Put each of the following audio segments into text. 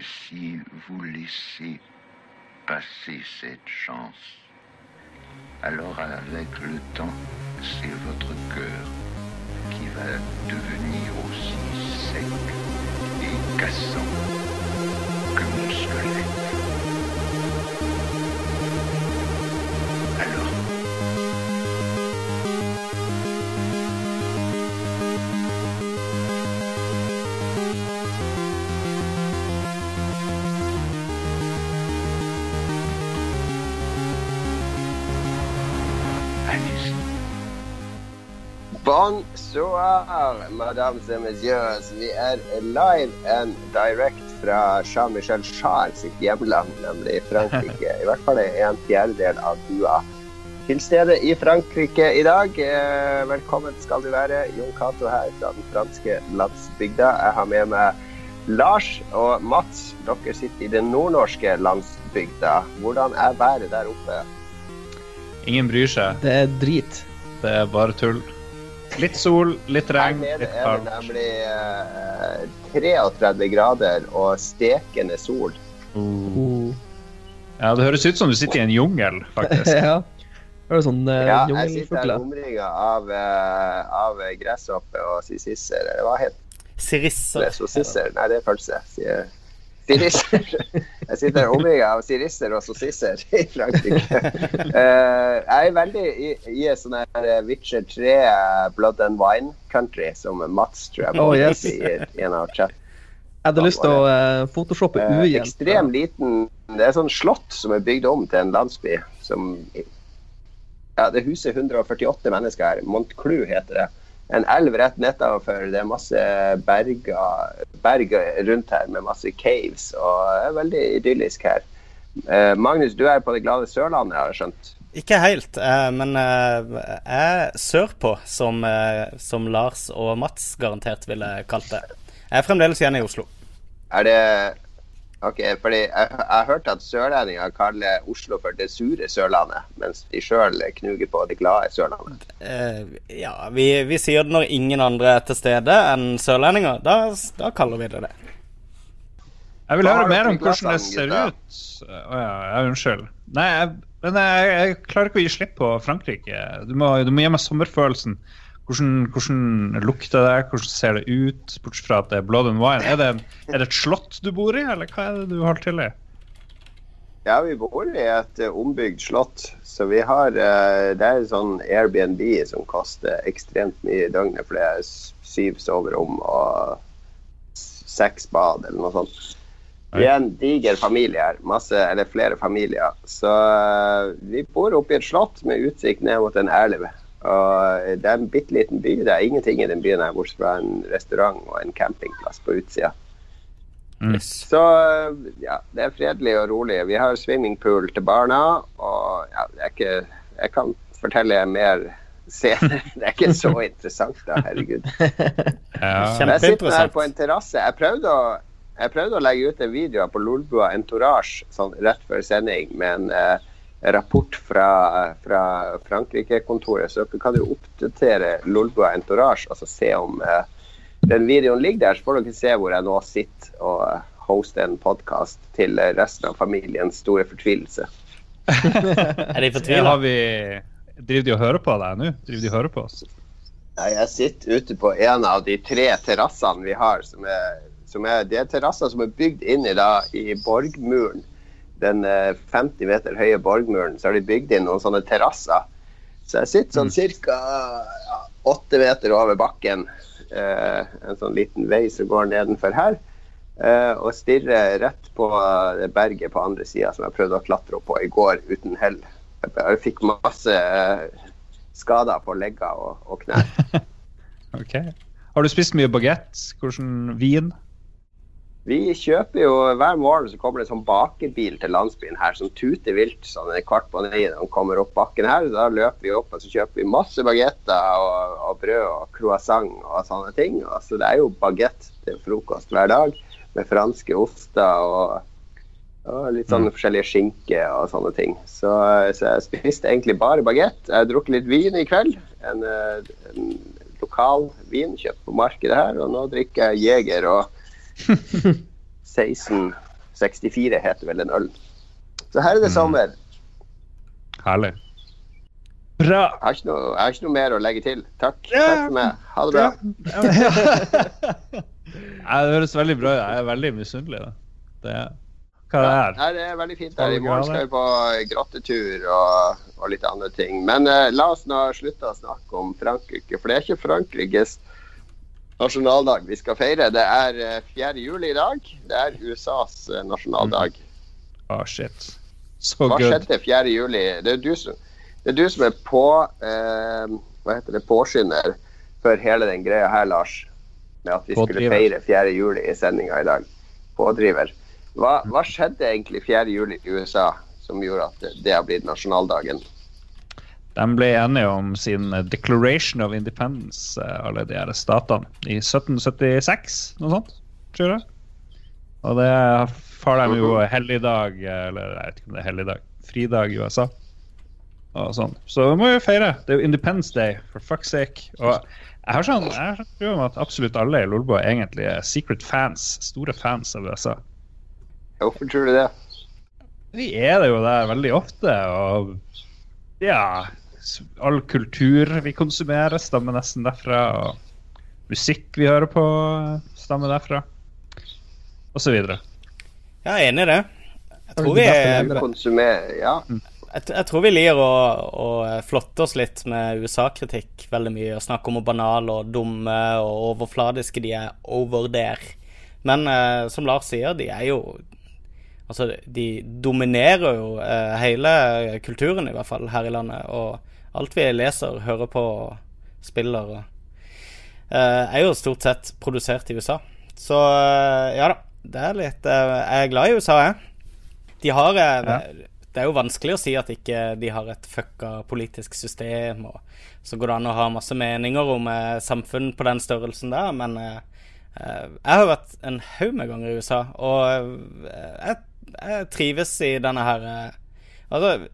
si vous laissez passer cette chance, alors avec le temps, c'est votre cœur qui va devenir aussi sec et cassant que mon squelette. Bonsoir, mesdames et messieurs. Vi er live and direct fra Jean-Michel Charles sitt hjemland, nemlig Frankrike. I hvert fall er en fjerdedel av bua til stede i Frankrike i dag. Eh, Velkommen skal du være. Jon Cato her fra den franske landsbygda. Jeg har med meg Lars og Mats. Dere sitter i den nordnorske landsbygda. Hvordan er været der oppe? Ingen bryr seg. Det er drit. Det er bare tull. Litt sol, litt Her regn, nede litt er det kaldt. nemlig uh, 33 grader og stekende sol. Uh. Ja, det høres ut som du sitter i en jungel, faktisk. ja. Det er sånn uh, Ja, jeg sitter her omringa av, uh, av gresshoppe og sisisser. Eller hva heter Sirisser. det? Nei, det er pølse. Sirisser. Jeg sitter omringa av sirisser og sossisser i Frankrike. Eh, jeg er veldig i, i sånn her eh, Witcher 3 eh, blood and wine country, som Mats tror jeg Oh, yes. i i en av chattene. Jeg hadde lyst til å uh, photoshoppe ujevnt. Uh, ekstrem liten Det er sånn slott som er bygd om til en landsby. Som Ja, det huser 148 mennesker her. Montclou heter det. En elv rett nedenfor. Det er masse berger, berger, rundt her med masse caves. Og det er veldig idyllisk her. Eh, Magnus, du er på det glade Sørlandet, har jeg skjønt. Ikke helt, eh, men eh, jeg er sørpå, som, som Lars og Mats garantert ville kalt det. Jeg er fremdeles igjen i Oslo. Er det Ok, fordi jeg, jeg har hørt at sørlendinger kaller Oslo for det sure Sørlandet, mens de sjøl knuger på det glade Sørlandet. Uh, ja, vi, vi sier det når ingen andre er til stede enn sørlendinger. Da, da kaller vi det det. Jeg vil høre mer om hvordan det ser gutta? ut. Å ja, ja, unnskyld. Nei, jeg, men jeg, jeg klarer ikke å gi slipp på Frankrike. Du må, du må gi meg sommerfølelsen. Hvordan, hvordan lukter det? Hvordan ser det ut? Bortsett fra at det er blood and wine. Er det, er det et slott du bor i, eller hva er det du holder til i? Ja, vi bor i et eh, ombygd slott. Så vi har eh, Det er sånn Airbnb som koster ekstremt mye i døgnet, for det er syv soverom og seks bad eller noe sånt. Vi er en diger familie her. Masse, eller flere familier. Så eh, vi bor oppe i et slott med utsikt ned mot en elv. Og det er en bitte liten by. Det er ingenting i den byen her bortsett fra en restaurant og en campingplass på utsida. Yes. Så ja, det er fredelig og rolig. Vi har swimmingpool til barna, og ja, det er ikke Jeg kan fortelle mer senere. Det er ikke så interessant, da. Herregud. Ja. Men jeg sitter her på en terrasse. Jeg prøvde å jeg prøvde å legge ut en video på Lolbua Entourage sånn rett før sending men en eh, rapport fra, fra Frankrike-kontoret, så dere kan jo oppdatere Lolbua Entourage altså se om eh, den videoen ligger der, så får dere se hvor jeg nå sitter og eh, hoster en podkast til resten av familiens store fortvilelse. Er de fortvila? har vi Driver de og hører på deg nå? Driver de og hører på oss? Nei, Jeg sitter ute på en av de tre terrassene vi har. Som er, som er, det er terrasser som er bygd inn i, da, i borgmuren. Den eh, 50 meter høye borgmuren. Så har de bygd inn noen sånne terrasser. Så jeg sitter sånn ca. Ja, åtte meter over bakken. Eh, en sånn liten vei som går nedenfor her. Eh, og stirrer rett på det berget på andre sida som jeg prøvde å klatre opp på i går uten hell. Jeg fikk masse eh, skader på legger og, og knær. Ok. Har du spist mye bagett? Hvordan vin? Vi kjøper jo Hver morgen så kommer det sånn bakebil til landsbyen her som tuter vilt sånn en kvart på ni når den kommer opp bakken her. Da løper vi opp og så kjøper vi masse bagetter og, og brød og croissant og sånne ting. Så det er jo bagett til frokost hver dag med franske oster og, og litt sånn forskjellige skinke og sånne ting. Så, så jeg spiste egentlig bare bagett. Jeg har drukket litt vin i kveld. En, eh, en lokal vin kjøpt på markedet her. Og nå drikker jeg Jeger og 1664 heter vel den ølen. Så her er det Mm. sommer. Herlig. Bra! Jeg har ikke noe, jeg har ikke noe mer å legge til. Takk. Ja. Takk for meg. Ha det bra. Ja, det høres veldig bra ut. Jeg er veldig misunnelig. Hva Det er, hva det her? Ja, det er veldig fint her. I morgen skal vi på grottetur og, og litt andre ting. Men eh, la oss nå slutte å snakke om Frankrike, for det er ikke Frankrikes nasjonaldag vi skal feire. Det er eh, 4. juli i dag. Det er USAs eh, nasjonaldag. Ah, shit. Så Hva good. skjedde 4. juli? Det er du som, det er, du som er på eh, Hva heter det, påskynder for hele den greia her, Lars. Med at vi skulle feire 4. juli i sendinga i dag. Pådriver. Hva, hva skjedde egentlig 4. juli i USA som gjorde at det, det har blitt nasjonaldagen? De ble enige om sin Declaration of Independence, eh, alle de her statene, i 1776, noe sånt, tror jeg. Og det har de jo helligdag, eller jeg vet ikke om det er helligdag, fridag i USA. Og sånn. Så vi må jo feire. Det er jo Independence Day, for fuck's sake. Og jeg har sånn, jeg har sånn om at absolutt alle i Lolbua egentlig er secret fans, store fans av USA. Hvorfor tror du det? Vi er det jo der veldig ofte, og ja All kultur vi konsumerer, stammer nesten derfra. Og musikk vi hører på, stammer derfra. Og så videre. Ja, jeg er enig i det. Jeg tror vi, Det beste jeg. Konsumer, ja. jeg tror vi liker å, å flotte oss litt med USA-kritikk veldig mye. Og snakke om hvor banale og dumme og overfladiske de er over der. Men eh, som Lars sier, de er jo Altså, de dominerer jo eh, hele kulturen, i hvert fall, her i landet. Og alt vi leser, hører på spiller, eh, er jo stort sett produsert i USA. Så eh, ja da. Det er litt eh, Jeg er glad i USA, jeg. De har Ja. Det er jo vanskelig å si at ikke de har et fucka politisk system. Og så går det an å ha masse meninger om eh, samfunn på den størrelsen der, men eh, jeg har vært en haug med ganger i USA, og eh, jeg, jeg trives i denne her Altså,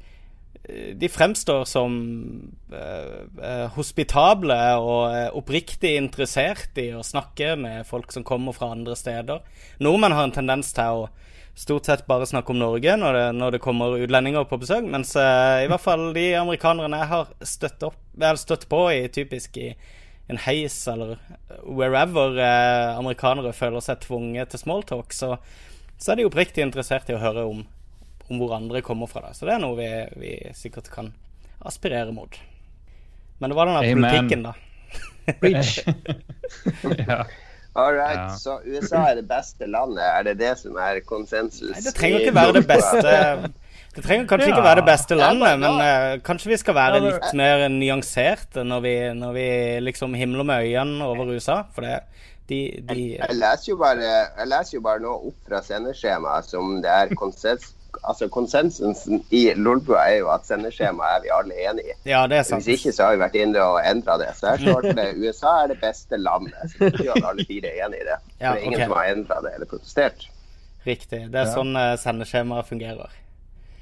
de fremstår som eh, eh, hospitable og eh, oppriktig interessert i å snakke med folk som kommer fra andre steder. Nordmenn har en tendens til å stort sett bare snakke om Norge når det, når det kommer utlendinger på besøk, mens eh, i hvert fall de amerikanerne jeg har støtt, opp, vel, støtt på i typisk i en heis eller wherever eh, amerikanere føler seg tvunget til smalltalk, så, så er de oppriktig interessert i å høre om, om hvor andre kommer fra. Da. Så det er noe vi, vi sikkert kan aspirere mot. Men det var den der Amen. politikken, da. Preach. ja. All right, Ja. så USA er det beste landet. Er det det som er konsensus? Nei, det trenger ikke være det beste Det trenger kanskje Ja. ikke være det beste landet, men uh, kanskje vi skal være litt mer nyanserte når vi, når vi liksom himler med øynene over USA. For det de, de Jeg leser jo bare, jeg leser jo bare nå opp fra sendeskjemaet som det er konsens... Altså Konsensusen i Lolbua er jo at sendeskjemaet er vi alle enig i. Ja, det er sant. Hvis ikke så har vi vært inne og endra det. Så her står det USA er det beste landet. Så det betyr at alle fire er enig i det. Ja, For det er ingen okay. som har endra det eller protestert. Riktig. Det er Ja. sånn sendeskjema sendeskjemaet fungerer.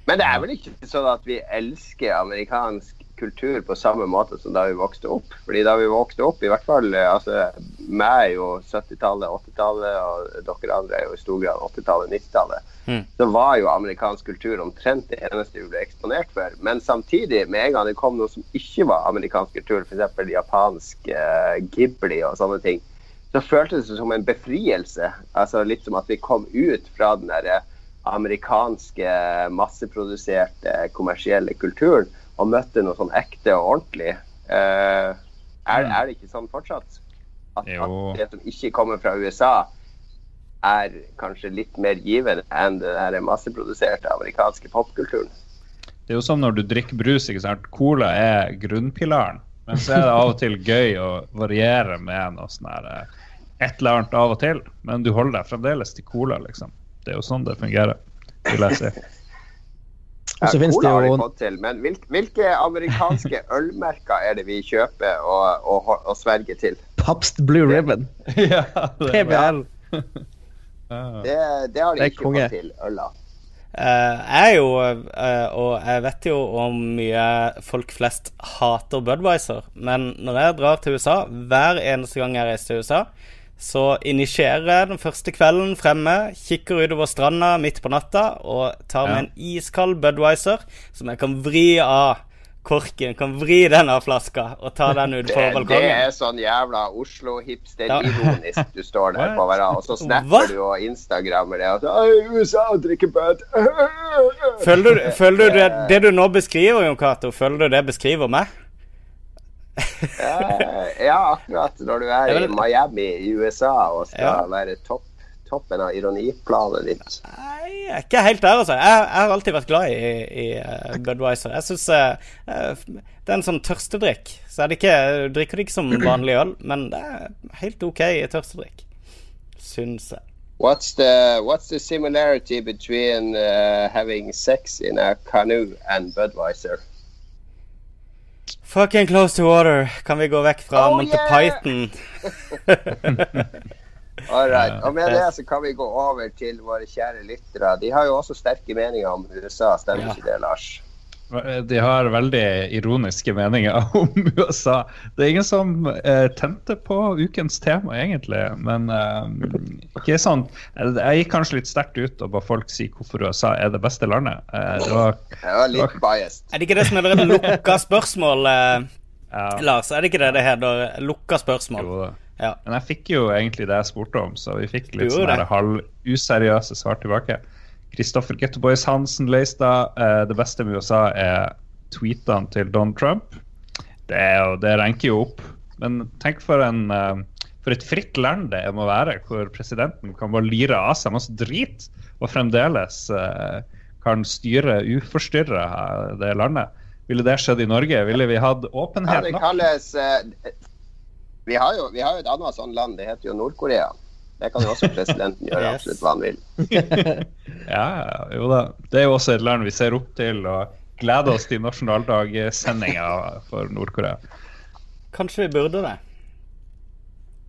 Men det er vel ikke sånn at vi elsker amerikansk kultur på samme måte som da vi vokste opp. Fordi da vi vokste opp, i hvert fall eh, altså, meg er jo 70-tallet, 80-tallet, og dere andre er jo i stor grad 80-tallet, 90-tallet, Mm. så var jo amerikansk kultur omtrent det eneste vi ble eksponert for. Men samtidig, med en gang det kom noe som ikke var amerikansk kultur, f.eks. japansk eh, ghibli og sånne ting, så føltes det som en befrielse. Altså Litt som at vi kom ut fra den derre amerikanske masseproduserte kommersielle kulturen og møtte noe sånn ekte og ordentlig. Eh, er, er det ikke sånn fortsatt? At, at det som ikke kommer fra USA, er kanskje litt mer givende enn den her masseproduserte amerikanske popkulturen? Det er jo som når du drikker brus. ikke sant? Cola er grunnpilaren. Men så er det av og til gøy å variere med noe sånn her eh, et eller annet av og til. Men du holder deg fremdeles til cola, liksom. Det er jo sånn det fungerer, vil jeg si. Ja, Cola har de jo fått til, men hvilke, amerikanske ølmerker er det vi kjøper og, og, og sverger til? Pabst Blue Ribbon. ja, det, PBL. Det, det har de Det ikke konge. fått til, øla. Uh, jeg er jo, uh, og jeg vet jo om mye folk flest hater Budwiser, men når jeg drar til USA, hver eneste gang jeg reiser til USA, så initierer jeg den første kvelden fremme, kikker utover stranda midt på natta og tar med en iskald Budwiser som jeg kan vri av korken. Kan vri den av flaska og ta den ut på balkongen. det er sånn jævla Oslo-hipster-ironisk du står der på hverandre, og så Hva? snapper du og instagrammer det. Og så, «Oi, USA drikker bud. Føler du, føler du det, det du nå beskriver, Jon Cato, føler du det beskriver meg? Ja, ja, akkurat når du er i Miami i USA og skal Ja. være topp, toppen av ironiplanet ditt. Nei, jeg er ikke helt der, altså. Jeg, jeg har alltid vært glad i, i uh, Budwiser. Jeg syns det er en sånn tørstedrikk. Så er det ikke, drikker det ikke som vanlig øl, men det er helt OK tørstedrikk. Syns jeg. What's the what's the similarity between uh, having sex in a canoe and Budweiser? Fucking close to water. Kan vi gå vekk fra Oh, Monty yeah! Python? All right. Og med det så kan vi gå over til våre kjære lyttere. De har jo også sterke meninger om USA, stemmer Ja. ikke det, Lars? De har veldig ironiske meninger om USA. Det er ingen som eh, tente på ukens tema, egentlig. Men eh, ikke sånn Jeg gikk kanskje litt sterkt ut og ba folk si hvorfor USA er det beste landet. Eh, det var Jeg var litt biased. Er det ikke det som er et lukka spørsmål, eh, ja, Lars? Er det ikke det det heter? Lukka spørsmål? jo da. Ja. Men jeg fikk jo egentlig det jeg spurte om, så vi fikk litt sånne halvuseriøse svar tilbake. Kristoffer Gettoboys Hansen Leistad, eh, det beste med USA er tweetene til Don Trump. Det, er det renker jo opp. Men tenk for, en, eh, for et fritt land det må være, hvor presidenten kan bare lire av seg masse drit, og fremdeles eh, kan styre uforstyrra det landet. Ville det skjedd i Norge? Ville vi hatt Ja, det kalles eh, vi, har jo, vi har jo et annet sånn land, det heter jo Nord-Korea. Det kan jo også presidenten gjøre Yes. absolutt hva han vil. Ja, ja, jo da. Det er jo også et land vi ser opp til og gleder oss til nasjonaldagsendinga for Nord-Korea. Kanskje vi burde det?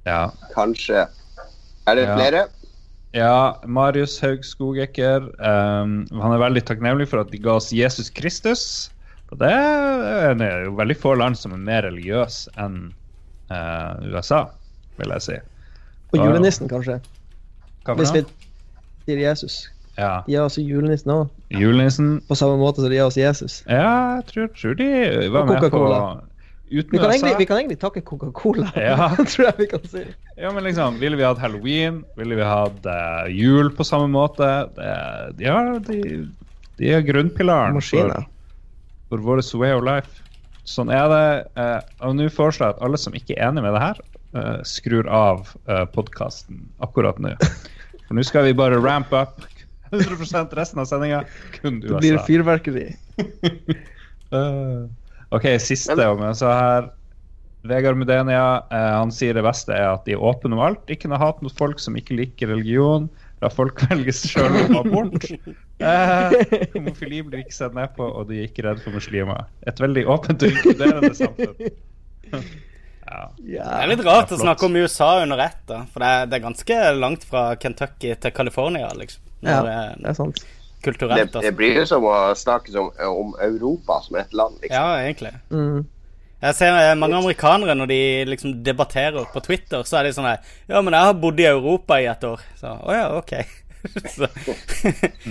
Ja. Kanskje. Er det Ja. flere? ja, Marius Haug Skogekker. Um, han er veldig takknemlig for at de ga oss Jesus Kristus. Og det er det er jo veldig få land som er mer religiøse enn uh, USA, vil jeg si. Og julenissen, kanskje. Hva for Hvis vi noe? sier Jesus. Ja. De har også julenissen òg, Julenissen. på samme måte som de har oss Jesus. Ja, jeg tror, tror de var Og med på Coca-Cola. Uten Vi kan, egentlig, vi kan egentlig takke Coca-Cola, Ja. tror jeg vi kan si. Ja, men liksom, Ville vi hatt halloween? Ville vi hatt eh, jul på samme måte? Det, ja, de, de er grunnpilaren for, Maskiner. for vår way of life. Sånn er det. Eh, og nå foreslår jeg at alle som ikke er enig med det her, eh, skrur av uh, podkasten akkurat nå. For nå skal vi bare ramp up 100% resten av sendinga. Kun Det blir fyrverkeri. uh, OK, siste om USA her. Vegard Mudenia uh, han sier det beste er at de er åpne om alt. Ikke noe hat mot folk som ikke liker religion. La folk velge sjøl om abort. Eh, homofili blir ikke sett ned på, og de er ikke redd for muslimer. Et veldig åpent og inkluderende samfunn. Ja. Det er litt rart er å snakke om USA under ett, da. For det er, det er ganske langt fra Kentucky til California, liksom. ja, det det det er er sant. Det, kulturelt, det altså. blir jo som å snakke om, om Europa som et land, liksom. Ja, egentlig. Mm. Jeg ser eh, mange amerikanere når de liksom debatterer på Twitter, så er de sånn her Ja, men jeg har bodd i Europa i et år. Så å ja, OK. så,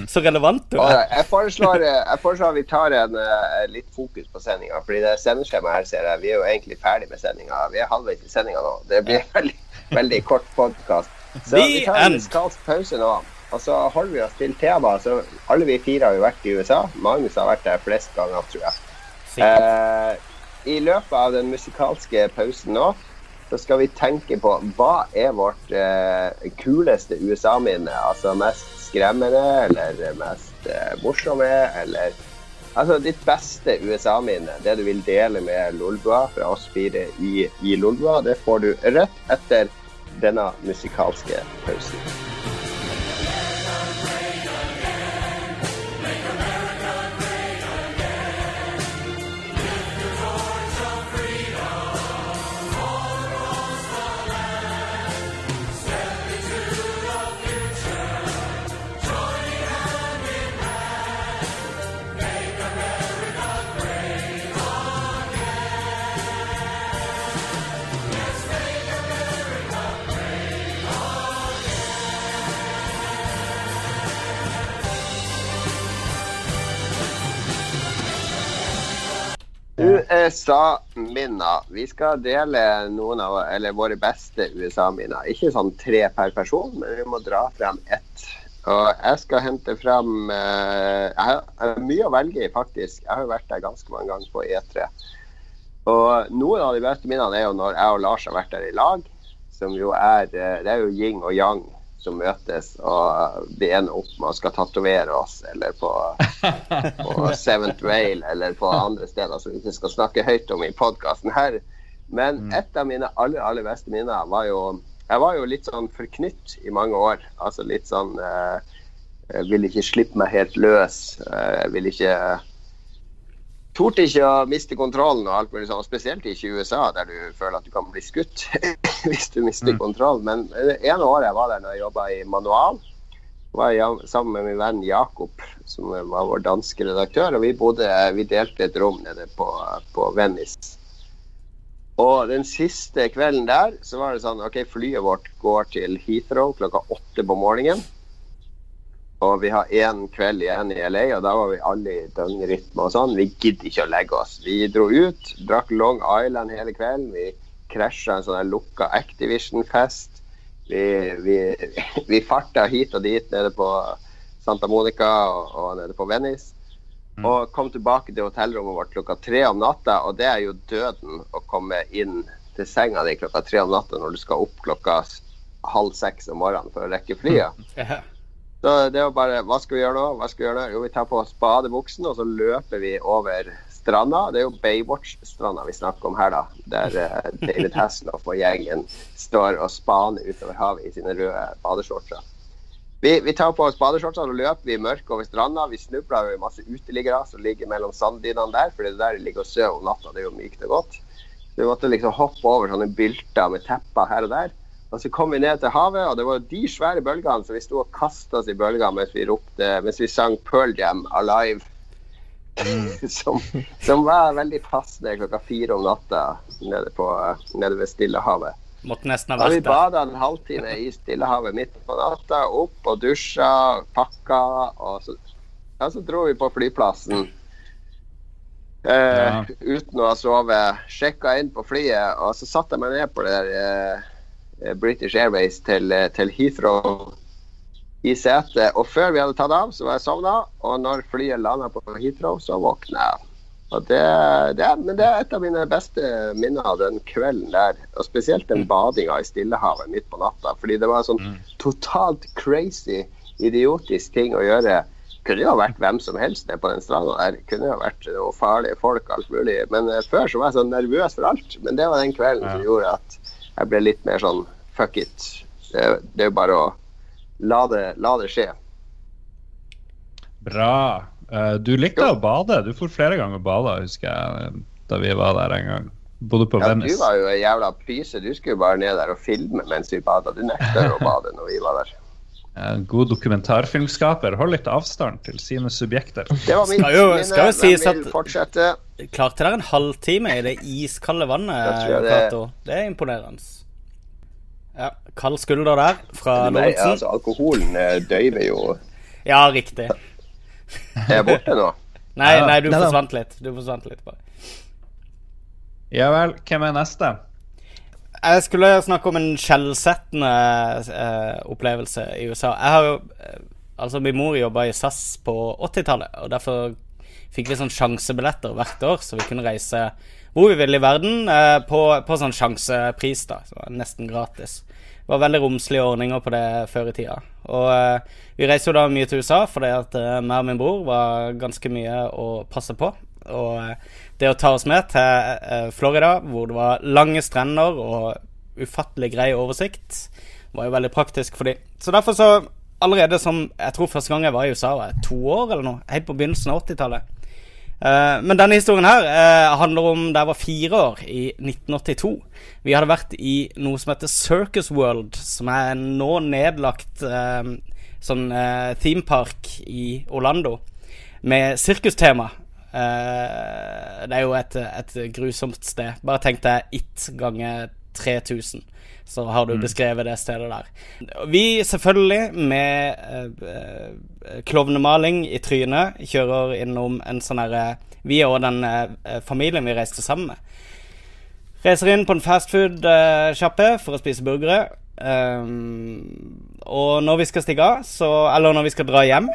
så relevant du er. Jeg, foreslår, eh, jeg foreslår vi tar en eh, litt fokus på sendinga. Fordi det sendeskjemaet her ser jeg, vi er jo egentlig ferdig med sendinga. Vi er halvveis i sendinga nå. Det blir veldig, veldig kort podkast. Så The vi tar en musikalsk pause nå. Og så holder vi oss til temaet. Så alle vi fire har jo vært i USA. Magnus har vært der flest ganger, tror jeg. Eh, I løpet av den musikalske pausen nå, så skal vi tenke på hva er vårt eh, kuleste USA-minne? Altså mest skremmende, eller mest eh, morsomme, eller Altså ditt beste USA-minne, det du vil dele med Lolbua fra oss fire i, i Lolbua, det får du rett etter denne musikalske pausen. USA-minner. Vi skal dele noen av eller våre beste USA-minner. Ikke sånn tre per person, men vi må dra frem ett. Og jeg skal hente frem eh, Jeg har mye å velge i, faktisk. Jeg har jo vært der ganske mange ganger på E3. Og noen av de beste minnene er jo når jeg og Lars har vært der i lag. Som jo er eh, Det er jo yin og yang som møtes, og vi ender opp med å skal tatovere oss, eller på, på Seventh Rail, eller på andre steder som vi ikke skal snakke høyt om i podkasten her. Men et av mine aller, aller beste minner var jo Jeg var jo litt sånn forknytt i mange år. Altså litt sånn eh, Jeg ville ikke slippe meg helt løs. Eh, Jeg ville ikke Torde ikke å miste kontrollen og alt mulig sånn, spesielt ikke i USA, der du føler at du kan bli skutt hvis du mister kontroll. Men det ene året jeg var der når jeg jobba i Manual, var jeg sammen med min venn Jakob, som var vår danske redaktør, og vi, bodde, vi delte et rom nede på, på Venice. Og den siste kvelden der, så var det sånn OK, flyet vårt går til Heathrow klokka åtte på morgenen. Og vi har én kveld igjen i LA, og da var vi alle i døgnrytme og sånn. Vi gidder ikke å legge oss. Vi dro ut, drakk Long Island hele kvelden. Vi krasja en sånn lukka Activision-fest. Vi, vi, vi farta hit og dit nede på Santa Monica og, og nede på Venice. Og kom tilbake til hotellrommet vårt klokka tre om natta, og det er jo døden å komme inn til senga di klokka tre om natta når du skal opp klokka halv seks om morgenen for å rekke flyet. Så det var bare Hva skal vi gjøre nå? Hva skal vi gjøre nå? Jo, vi tar på oss badebuksen, og så løper vi over stranda. Det er jo Baywatch-stranda vi snakker om her, da. Der uh, David Hasselhoff og gjengen står og spaner utover havet i sine røde badeshortser. Vi, vi tar på oss badeshortsene og løper vi i mørket over stranda. Vi snubler i masse uteliggere som ligger mellom sanddynene der, for det er der de ligger og sover om natta. Det er jo mykt og godt. Så vi måtte liksom hoppe over sånne bylter med tepper her og der. Og så kom vi ned til havet, og det var de svære bølgene, så vi sto og kasta oss i bølgene mens vi ropte Mens vi sang Pearl Jam Alive. som, som var veldig passende klokka fire om natta nede, på, nede ved Stillehavet. Måtte nesten ha vi vært der. bada en halvtime i Stillehavet midt på natta, opp og dusja, pakka, og så, ja, så dro vi på flyplassen. Eh, Ja. Uten å ha sovet. Sjekka inn på flyet, og så satte jeg meg ned på det der eh, British Airways til, eh, til Heathrow i setet. Og før vi hadde tatt av, så var jeg sovna, og når flyet landa på Heathrow, så våkna jeg. Og det, det, men det er et av mine beste minner av den kvelden der. Og spesielt den badinga i Stillehavet midt på natta. Fordi det var en sånn totalt crazy, idiotisk ting å gjøre. Kunne jo vært hvem som helst nede på den stranda der. Kunne jo vært noen farlige folk, alt mulig. Men eh, før så var jeg sånn nervøs for alt. Men det var den kvelden som gjorde at jeg ble litt mer sånn fuck it. Det, det er jo bare å la det, la det skje. Bra. Eh, du likte å bade. Du for flere ganger og bada, husker jeg, da vi var der en gang. Bodde på Ja, du var jo en jævla pyse. Du skulle bare ned der og filme mens vi bada. Du nekta å bade når vi var der. God dokumentarfilmskaper. Hold litt avstand til sine subjekter. Det var min Skal jo- skal jo sies at- fortsette. Klarte dere en halvtime i det iskalde vannet, Cato? det- Det er imponerende. Ja, Kald skulder der fra Nei, Lorentzen. altså, alkoholen eh, døyver jo Ja, riktig. Er borte nå. Nei, nei, du Nei forsvant litt. Du forsvant litt bare. Ja vel, hvem er neste? Jeg skulle snakke om en skjellsettende eh, opplevelse i USA. Jeg har jo eh, Altså, min mor jobba i SAS på 80-tallet, og derfor fikk vi sånn sjansebilletter hvert år, så vi kunne reise hvor vi ville i verden eh, på, på sånn sjansepris, da. Så nesten gratis. Det var veldig romslige ordninger på det før i tida. Og eh, vi reiser jo da mye til USA fordi at uh, meg og min bror var ganske mye å passe på. Og eh, det å ta oss med til eh, Florida, hvor det var lange strender og ufattelig grei oversikt, var jo veldig praktisk for dem. Så derfor så Allerede som Jeg tror første gang jeg var i USA, var jeg to år eller noe. Helt på begynnelsen av 80-tallet. Eh, men denne historien her eh, handler om da jeg var fire år, i 1982. Vi hadde vært i noe som heter Circus World, som er en nå nedlagt eh, sånn themepark i Orlando, med sirkustema. Eh, det er jo et, et grusomt sted. Bare tenk deg It ganger 3000. Så har du beskrevet det stedet der. Vi selvfølgelig, med uh, klovnemaling i trynet, kjører innom en sånn herre Vi og den uh, familien vi reiste sammen med. Reiser inn på en fastfood-sjappe for å spise burgere. Um, og når vi skal stige av, så, eller når vi skal dra hjem,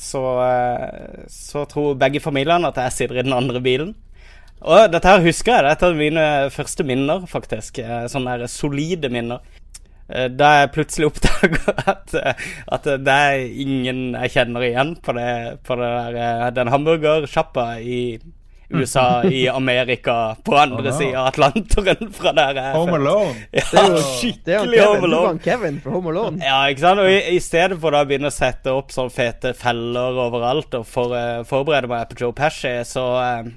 så, eh, så tror begge familiene at jeg sitter i den andre bilen. Og dette her husker jeg. Dette er mine første minner, faktisk. Eh, Sånne der solide minner. Eh, Da jeg plutselig oppdager at, at det er ingen jeg kjenner igjen på, det, på det der, den hamburgersjappa i USA, i Amerika, på andre Oh, no. sida av Atlanteren fra der jeg Home. Alone. Ja, Det er jo det er Kevin. Home Alone. han Kevin fra Home Alone. Ja, ikke sant? Og i, i stedet for da å begynne å sette opp sånne fete feller overalt og for, uh, forberede meg på Joe Pesci, så eh,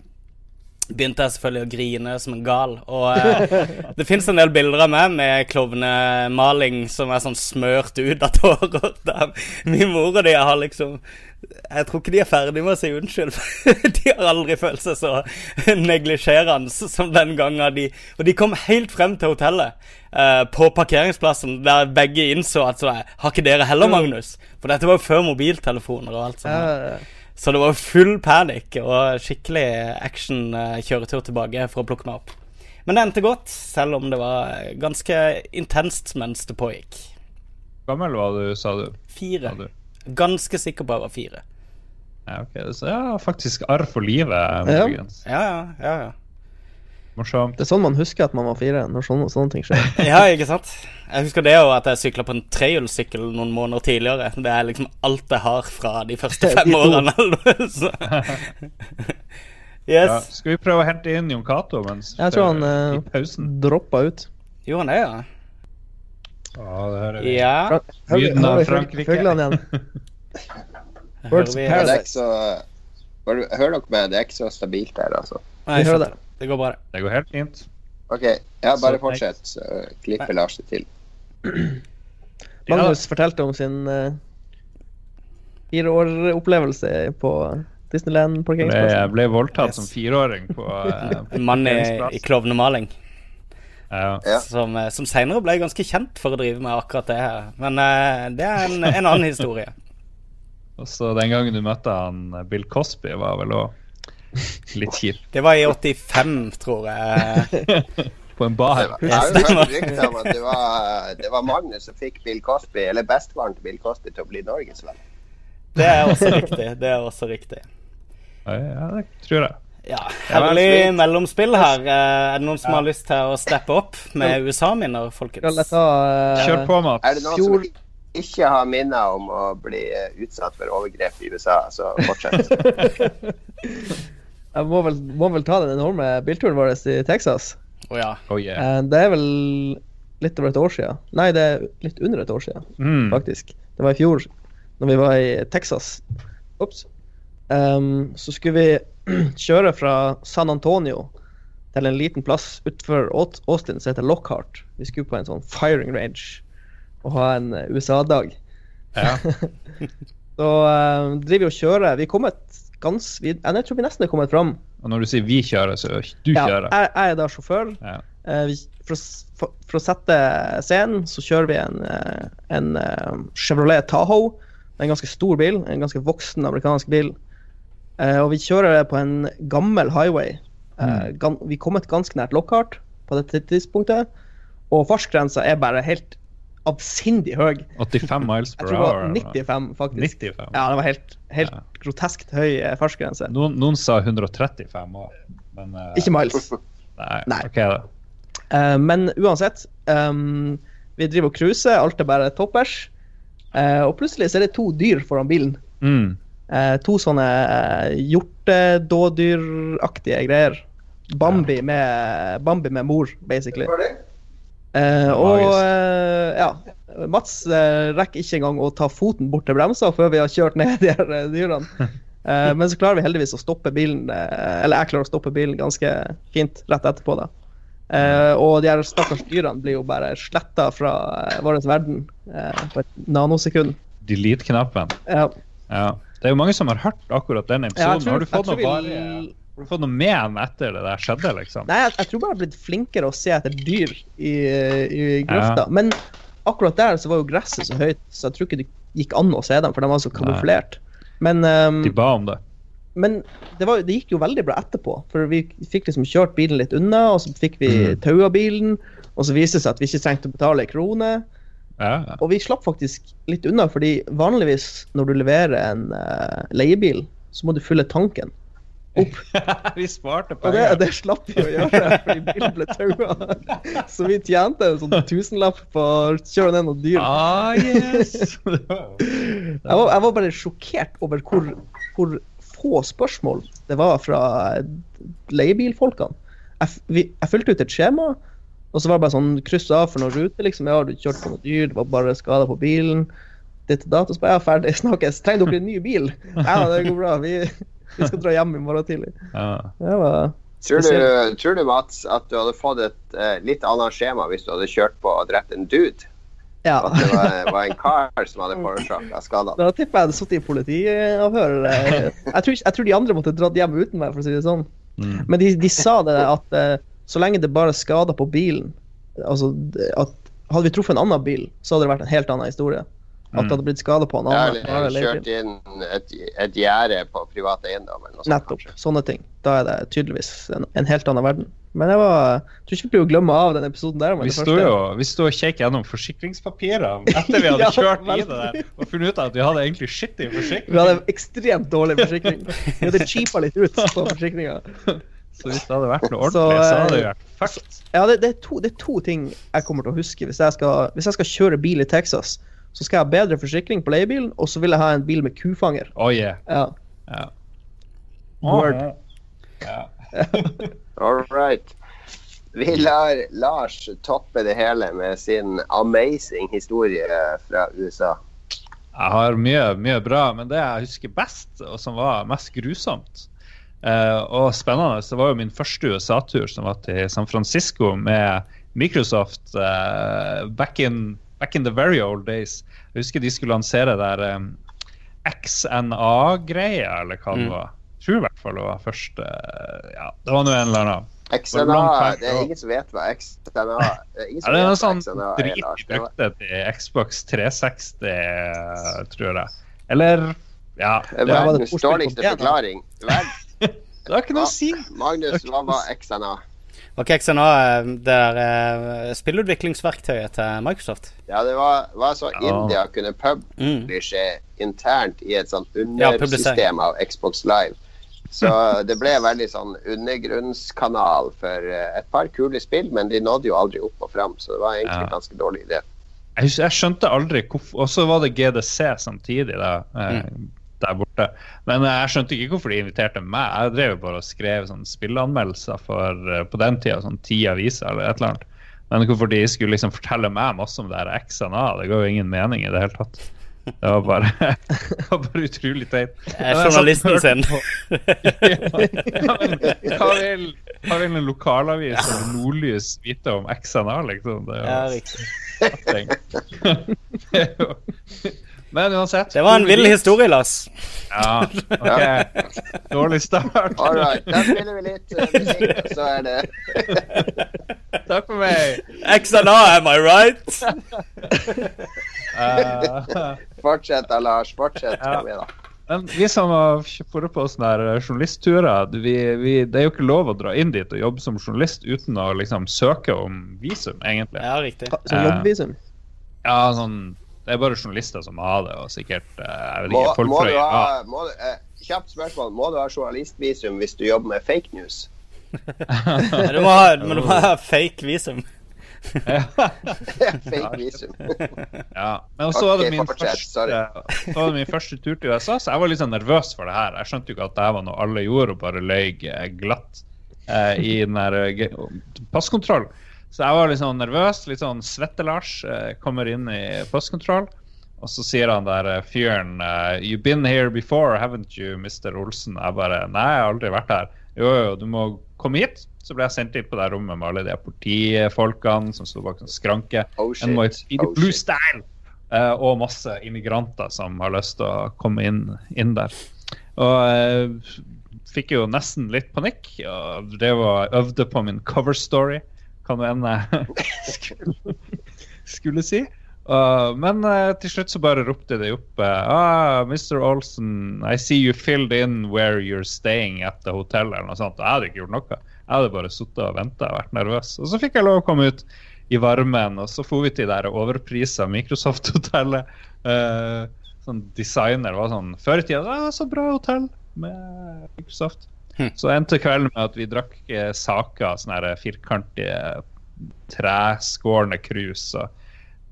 begynte jeg selvfølgelig å grine som en gal. Og eh, det fins en del bilder av meg med klovnemaling som er sånn smørt ut av tårer. Der min mor og de har liksom Jeg tror ikke de er ferdig med å si unnskyld. de har aldri følt seg så neglisjerende som den gangen de Og de kom helt frem til hotellet eh, på parkeringsplassen, der begge innså at så, Har ikke dere heller, Magnus? For dette var jo før mobiltelefoner og alt sånt. Ja, Så det var full panikk og skikkelig action-kjøretur tilbake for å plukke meg opp. Men det endte godt, selv om det var ganske intenst mens det pågikk. Gammel var du, sa du? Fire. Sa du? Ganske sikker på jeg var fire. Ja, ok. Så ja, faktisk arr for livet, Ja. Ja, ja, ja. ja. Morsomt. Det er sånn man husker at man var fire, når sånne, sånne ting skjer. Ja, ikke sant? Jeg husker det òg, at jeg sykla på en trehjulssykkel noen måneder tidligere. Det er liksom alt jeg har fra de første fem De årene. yes. Ja, skal vi prøve å hente inn Jon Cato mens Jeg tror han i eh, droppa ut. Jo, han er ja? Ja, det hører vi. Ja. Lyden av Frankrike. Fuglene igjen. Det er Paradise. Hører Hør dere med, det er ikke så stabilt her, altså. Nei, jeg hører skjønner. Det går bra, det. Går helt fint. OK, ja, bare fortsett, så klipper Lars det til. Magnus fortalte om sin uh, fire år-opplevelse på Disneyland parkeringsplass. jeg ble voldtatt Yes. som fireåring på, uh, mann i, i klovnemaling. Ja. Som, eh, som senere ble ganske kjent for å drive med akkurat det her. Men uh, det er en, en annen historie. Og så den gangen du møtte han eh, Bill Cosby, var vel òg litt kjipt. Det var i 85, tror jeg. På en bar. Jeg har jo hørt rykter om at det var, det var Magnus som fikk Bill Cosby, eller bestefaren til Bill Cosby, til å bli norgesvenn. Det er også riktig. Det er også riktig. Ja, ja, det tror jeg. Ja, Ja, Herlig mellomspill her. Eh, Er det noen som har lyst til å steppe opp med USA-minner, folkens? eh, Kjør på, Mats. Er det noen som ikke har minner om å bli eh, utsatt for overgrep i USA, så fortsett. Jeg må vel, må vel ta den enorme bilturen vår i Texas. Oh, ja. Oh, yeah. Eh, Det er vel litt over et år siden. Nei, det er litt under et år siden, Mm. faktisk. Det var i fjor, når vi var i Texas. Ops. Um, så skulle vi kjøre fra San Antonio til en liten plass utenfor Austin som heter Lockhart. Vi skulle på en sånn firing range og ha en USA-dag. Ja. Så um, driver vi og kjører. Vi kom kommet gans... Vi, jeg tror vi nesten er kommet fram. Og når du sier vi kjører, så du Ja, kjører. jeg, jeg er da sjåfør. Ja. Eh, vi, for, for, for å sette scenen, så kjører vi en, eh, en eh, Chevrolet Tahoe. En ganske stor bil. En ganske voksen amerikansk bil. Og vi kjører på en gammel highway. Gan, vi er kommet ganske nært Lockhart på dette tidspunktet. Og fartsgrensa er bare helt avsindig høy. 85 miles Jeg per tror det hour. var 95, faktisk. 95. Ja, det var helt, helt Ja. groteskt høy eh, fartsgrense. Noen, noen sa 135 år, men eh, Ikke miles. Nei, Nei. Okay, da. Uh, men uansett, um, vi driver og cruiser, alt er bare toppers. Uh, og plutselig så er det to dyr foran bilen. Mm. Eh, to sånne uh, hjortedådyraktige greier. Bambi med, Bambi med mor, basically. Eh, og eh, ja, Mats eh, rekker ikke engang å ta foten bort til bremsa før vi har kjørt ned de her eh, dyrene. Eh, men så klarer vi heldigvis å stoppe bilen, eh, eller jeg klarer å stoppe bilen ganske fint rett etterpå. da. Eh, og de her stakkars dyrene blir jo bare sletta fra vår verden på et nanosekund. Delete-knappen. Ja, Ja. Det er jo mange som har hørt akkurat den Ja, episoden. tror, har du fått noe bare Har du fått noe men etter det der skjedde, liksom? Nei, jeg, jeg tror bare jeg har blitt flinkere å se etter dyr i, i grøfta. Men akkurat der så var jo gresset så høyt, så jeg tror ikke det gikk an å se dem, for de var så kamuflert. Men, um, De ba om det. men det, var, det gikk jo veldig bra etterpå, for vi fikk liksom kjørt bilen litt unna, og så fikk vi Mm. taua bilen, og så viste det seg at vi ikke trengte å betale ei krone. Ja, ja. Og vi slapp faktisk litt unna, fordi vanligvis når du leverer en uh, leiebil, så må du fylle tanken. vi sparte Og det, det slapp vi å gjøre, fordi bilen ble taua. Så vi tjente en sånn tusenlapp på å kjøre ned noen dyr. Ah, yes! Jeg var, jeg var bare sjokkert over hvor, hvor få spørsmål det var fra leiebilfolkene. Jeg, vi, jeg fylte ut et skjema, og så var det bare sånn kryss av for noen ruter. liksom, ja, du kjørte på noe dyr, det var bare skader på bilen. Ditt og datt, og så bare ja, ferdig, snakkes. Trenger dere en ny bil? Ja, det går bra. Vi, vi skal dra hjem i morgen tidlig. Ja. Det var Tror du, tror du, Mats, at du hadde fått et eh, litt annet skjema hvis du hadde kjørt på og drept en dude? Ja. At det var, var en kar som hadde forårsaka skadene? Da tipper jeg hadde sittet i politiavhør. Jeg tror, jeg tror de andre måtte dratt hjem uten meg, for å si det sånn. Mm. Men de, de sa det at eh, så lenge det bare er skader på bilen altså at Hadde vi truffet en annen bil, så hadde det vært en helt annen historie. At det hadde blitt skade på en annen. eller kjørt inn et, et gjerde på privat eiendom eller noe sånt. Nettopp. kanskje. Sånne ting. Da er det tydeligvis en, en helt annen verden. Men jeg var, jeg tror ikke vi blir å glemme av den episoden der. Vi sto jo vi stod og kjekk gjennom forsikringspapirene etter vi hadde Ja, kjørt i det der og funnet ut at vi hadde egentlig skittig forsikring. Vi hadde ekstremt dårlig forsikring. Vi hadde cheapa litt ut på forsikringa. Så hvis det hadde vært noe ordentlig, så hadde det eh, vært fucked. Ja, det, det, er to, det er to ting jeg kommer til å huske. Hvis jeg, skal, hvis jeg skal kjøre bil i Texas, så skal jeg ha bedre forsikring på leiebilen, og så vil jeg ha en bil med kufanger. Oh yeah. Ja. Ja. Word. Ja. All right. Vi lar Lars toppe det hele med sin amazing historie fra USA. Jeg har mye, mye bra, men det jeg husker best, og som var mest grusomt eh, og spennende, så var jo min første USA-tur, som var til San Francisco med Microsoft eh, back, in, back in the very old days. Jeg husker de skulle lansere der um, XNA-greia, eller hva det Mm. var. Jeg tror i hvert fall det var først eh, Ja, det var nå en eller annen. XNA, det er ingen som vet hva XNA er. Det Ja, det er noe sånn drit Det brukte til Xbox 360, eh, tror jeg. Eller Ja. det var den verdens dårligste forklaring. Verd- det har ikke noe å si. Magnus, hva var XNA? Var så nå eh, det der eh, spillutviklingsverktøyet til Microsoft? Ja, det var, var så. India kunne Mm. internt i et sånt Ja, undersystem av Xbox Live. Så det ble veldig sånn undergrunnskanal for eh, et par kule spill, men de nådde jo aldri opp og fram, så det var egentlig Ja. en ganske dårlig idé. Jeg, skjønte aldri hvorfor Og så var det GDC samtidig da, eh, der borte. Men eh, jeg skjønte ikke hvorfor de inviterte meg. Jeg drev jo bare og skrev sånn spilleanmeldelser for eh, på den tida sånn ti aviser eller et eller annet. Men hvorfor de skulle liksom fortelle meg masse om det her XNA, det ga jo ingen mening i det hele tatt. Det var bare, det var bare utrolig teit. Eh, jeg er og Journalisten sin. ja, men hva vil, hva vil en lokalavis eller Nordlys vite om XNA, liksom? Det er jo Ja, riktig. Det er jo- Men uansett. Det var en vill historie, Lars. Ja, ok. Dårlig start. All right, da spiller vi litt eh, musikk, og så er det Takk for meg. XNA, am I right? uh, Fortsett da, Lars. Fortsett. Ja. Kom igjen, da. men vi som har vært på sånne eh, journalistturer, vi, vi, det er jo ikke lov å dra inn dit og jobbe som journalist uten å liksom søke om visum, egentlig. Ja, riktig. Så jobbvisum. Ja, sånn Det er bare journalister som må ha det, og sikkert eh, jeg vet Må, ikke, folk må fra du ja. ha må du, eh, Kjapt spørsmål. Må du ha journalistvisum hvis du jobber med fake news? Du må ha, men du må ha fake visum. fake visum. Ja, men så var det min første. Så var det min første tur til USA, så jeg var litt sånn nervøs for det her. Jeg skjønte jo ikke at det var noe alle gjorde, og bare løy eh, glatt eh, i den der eh, ge- passkontroll. Så jeg var litt sånn nervøs, litt sånn svette-Lars. Eh, kommer inn i postkontroll, og så sier han der eh, fyren eh, You've been here before, haven't you, Mr. Olsen? Jeg bare Nei, jeg har aldri vært her. Jo, jo, du må komme hit. Så ble jeg sendt inn på det rommet med alle de politifolkene som sto bak en skranke. Oh shit. NYPD Oh, Blue shit. Style! Og masse immigranter som har lyst til å komme inn, inn der. Og fikk jo nesten litt panikk. Og drev og øvde på min cover story, kan enn jeg skulle, skulle si. Uh, men uh, til slutt så bare ropte de opp uh, ah, Mr. Olsen, I see you filled in where you're staying at the hotel. Eller noe sånt. Jeg hadde ikke gjort noe. Jeg hadde bare sittet og venta og vært nervøs. Og så fikk jeg lov å komme ut i varmen, og så for vi til det overprisa Microsoft-hotellet. Uh, sånn designer var sånn Før i tida ah, så bra hotell med Microsoft. Hm. Så endte kvelden med at vi drakk eh, saker, sånne her firkantige treskårne krus. og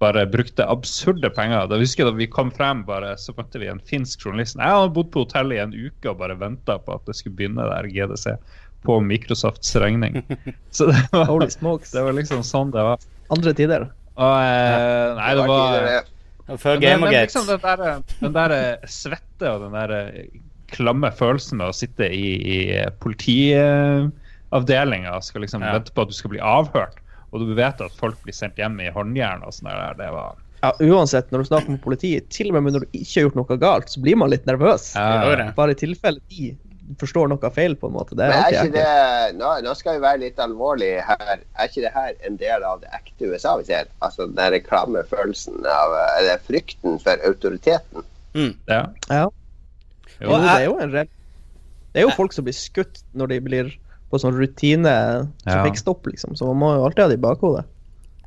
bare brukte absurde penger. Da husker jeg da vi kom frem, bare, så møtte vi en finsk journalist. Jeg hadde bodd på hotellet i en uke og bare venta på at det skulle begynne der GDC på Microsofts regning. Så det var, Holy smokes. det var liksom sånn det var. Andre tider. Og eh, Nei, det var Før Game of Gamergate. liksom den der, den der eh, svette og den der eh, klamme følelsen med å sitte i, i politiavdelinga og skal liksom Ja. vente på at du skal bli avhørt, og du vet at folk blir sendt hjem i håndjern og sånn der, det var Ja, uansett, når du snakker med politiet, til og med når du ikke har gjort noe galt, så blir man litt nervøs. Ja. det. Bare i tilfelle de forstår noe feil, på en måte. Det er Men er ikke det, nå, nå skal vi være litt alvorlige her. Er ikke det her en del av det ekte USA vi ser? Altså den reklamefølelsen av Eller frykten for autoriteten? Mm. Ja. Ja. Jo, Jo, det er jo en reell Det er jo folk som blir skutt når de blir på sånn rutine trafikkstopp, liksom. Så man må jo alltid ha det i bakhodet.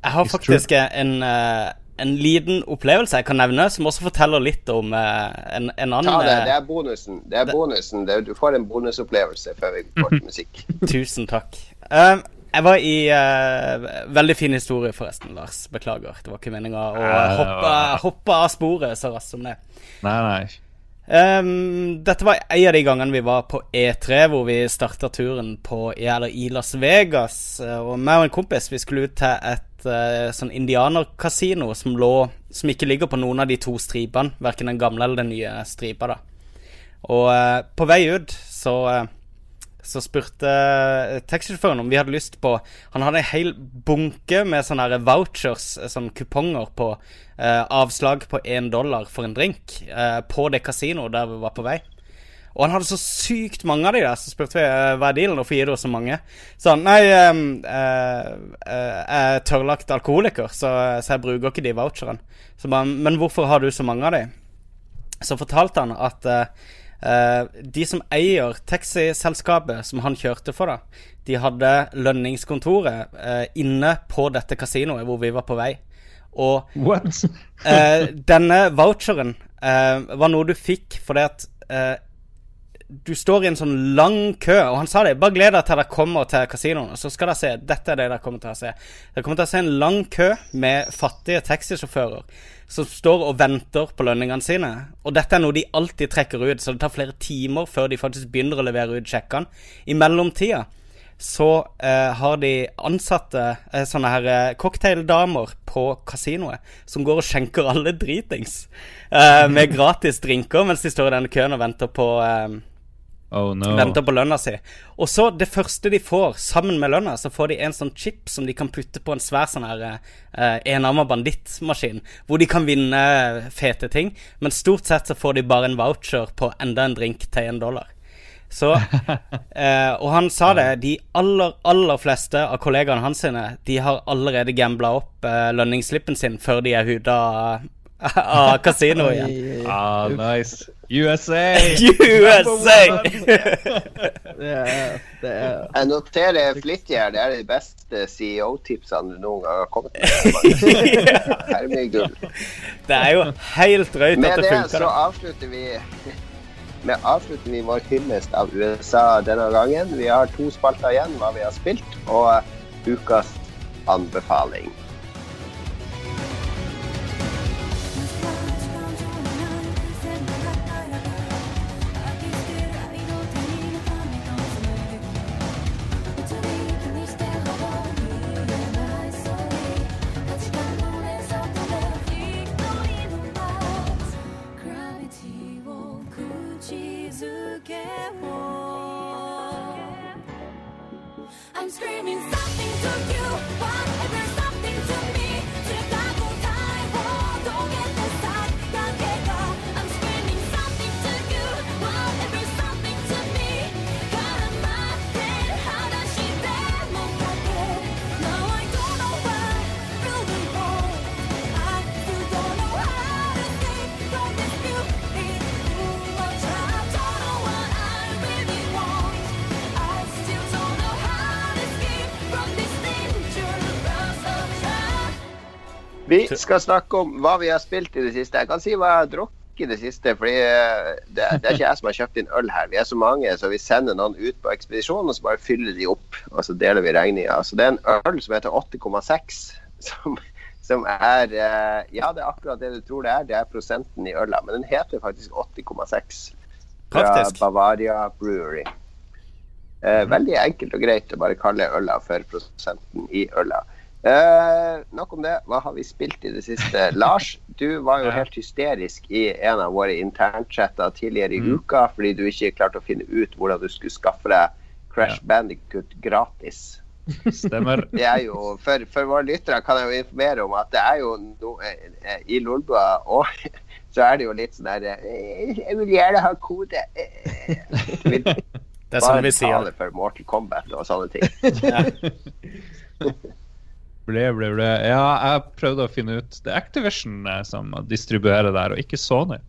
Jeg har faktisk en, eh, en liten opplevelse jeg kan nevne, som også forteller litt om eh, en, en annen Ta det, eh, det er bonusen. Det er bonusen. Det, du får en bonusopplevelse før vi går til musikk. Tusen takk. Um, jeg var i uh, Veldig fin historie, forresten, Lars. Beklager. Det var ikke meninga å hoppe, hoppe av sporet så raskt som det. Nei, nei. Um, dette var en av de gangene vi var på E3, hvor vi starta turen på, i Las Vegas. eh, Og meg og en kompis vi skulle ut til et uh, sånn indianerkasino som lå Som ikke ligger på noen av de to stripene, verken den gamle eller den nye stripa. da Og uh, på vei ut så eh, så spurte eh, taxisjåføren om vi hadde lyst på Han hadde en hel bunke med sånne her vouchers, sånn kuponger på eh, avslag på én dollar for en drink eh, på det kasinoet der vi var på vei. Og han hadde så sykt mange av de der, så spurte vi eh, hva er dealen, hvorfor gir du oss så mange? Så han nei, ehm, eh, uh, jeg er tørrlagt alkoholiker, så, så jeg bruker ikke de voucherne. Så bare, men hvorfor har du så mange av de? Så fortalte han at eh, de som eier taxiselskapet som han kjørte for, da, de hadde lønningskontoret eh, inne på dette kasinoet hvor vi var på vei. Og eh, denne voucheren eh, var noe du fikk fordi at eh, du står i en sånn lang kø, og han sa det. Bare gled deg til dere kommer til kasinoen, så skal dere se. Dette er det dere kommer til å se. Dere kommer til å se en lang kø med fattige taxisjåfører som står og venter på lønningene sine. Og dette er noe de alltid trekker ut, så det tar flere timer før de faktisk begynner å levere ut sjekkene. I mellomtida så eh, har de ansatte eh, sånne her eh, cocktaildamer på kasinoet som går og skjenker alle dritings eh, med gratis drinker mens de står i denne køen og venter på eh, Oh no. Venter på lønna si. Og så, det første de får, sammen med lønna, så får de en sånn chip som de kan putte på en svær sånn her eh, enarma bandittmaskin, hvor de kan vinne fete ting. Men stort sett så får de bare en voucher på enda en drink til en dollar. Så eh, Og han sa det, de aller, aller fleste av kollegaene hans sine, de har allerede gambla opp eh, lønningsslippen sin før de er ute av, kasino igjen. igjen. Ah, nice. USA! USA! Jeg noterer flittig her. Det er de beste CEO-tipsene du noen gang har kommet med. Her er mye gull. Det er jo helt drøyt at Med det det så avslutter vi med avslutter vi vår hyllest av USA denne gangen. Vi har to spalter igjen, hva vi har spilt, og ukas anbefaling. I'm screaming something to you, Vi skal snakke om hva vi har spilt i det siste. Jeg kan si hva jeg har drukket i det siste. fordi eh, det, det er ikke jeg som har kjøpt inn øl her. Vi er så mange, så vi sender noen ut på ekspedisjon, og så bare fyller de opp. Og så deler vi regninga. Så det er en øl som heter 8,6. Som, som er eh, Ja, det er akkurat det du tror det er. Det er prosenten i øla. Men den heter faktisk 80,6. Fra Bavaria Brewery. Eh, veldig enkelt og greit å bare kalle øla for prosenten i øla. Eh, nok om det. Hva har vi spilt i det siste? Lars, du var jo helt hysterisk i en av våre internchatter tidligere i Mm. uka fordi du ikke klarte å finne ut hvordan du skulle skaffe deg Crash Ja. Bandicoot gratis. Stemmer. Det er jo, for, for våre lyttere kan jeg jo informere om at det er jo no, eh, eh, i Lolbua og så er det jo litt sånn der eh, Jeg vil gjerne ha kode. Du vil Det er sånn vi sier Bare tale for Mortal Kombat og sånne ting. Ble, ble, ble. Ja, jeg prøvde å finne ut Det er Activision eh, som distribuerer der, og ikke Sony.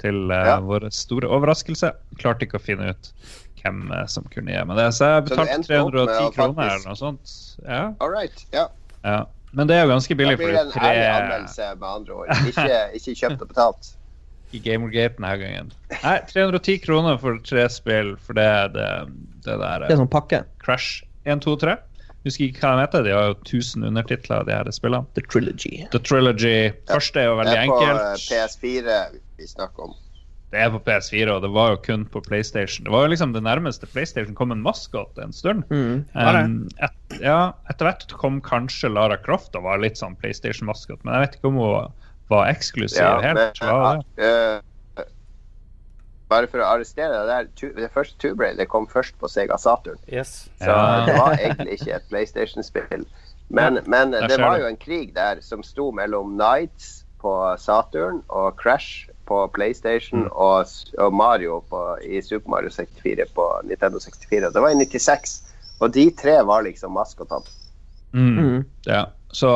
Til uh, Ja. vår store overraskelse. Klarte ikke å finne ut hvem eh, som kunne gi meg det. Så jeg betalte endte opp med 310 kroner faktisk- eller noe sånt. Ja, All right. Ja. ja. Men det er jo ganske Da billig, blir det en er ærlig tre anmeldelse, med andre ord. Ikke, ikke kjøpt og betalt. i Gamergate denne gangen. Nei, 310 kroner for tre spill, for det er det, det der Det er sånn pakke. Crash 1, 2, 3. Husker ikke hva de heter. De har jo 1000 undertitler, de her spillene. The Trilogy. The Trilogy. Første er jo veldig enkelt. Det er på eh, enkelt. PS4 vi snakker om. Det er på PS4, og det var jo kun på PlayStation. Det var jo liksom det nærmeste PlayStation kom en maskot en stund. Mm. Um, et, ja, etter hvert kom kanskje Lara Croft og var litt sånn PlayStation-maskot, men jeg vet ikke om hun var eksklusiv Ja, helt. men, eh, bare for å arrestere deg der, det første Tomb Raider det kom først på Sega Saturn. Yes. Så Ja. det var egentlig ikke et PlayStation-spill. Men, men det var jo en krig der som sto mellom Nights på Saturn og Crash på PlayStation Mm. og, og Mario på, i Super Mario 64 på Nintendo 64. Det var i 96. Og de tre var liksom maskotene. Mm. Mm. Ja. Så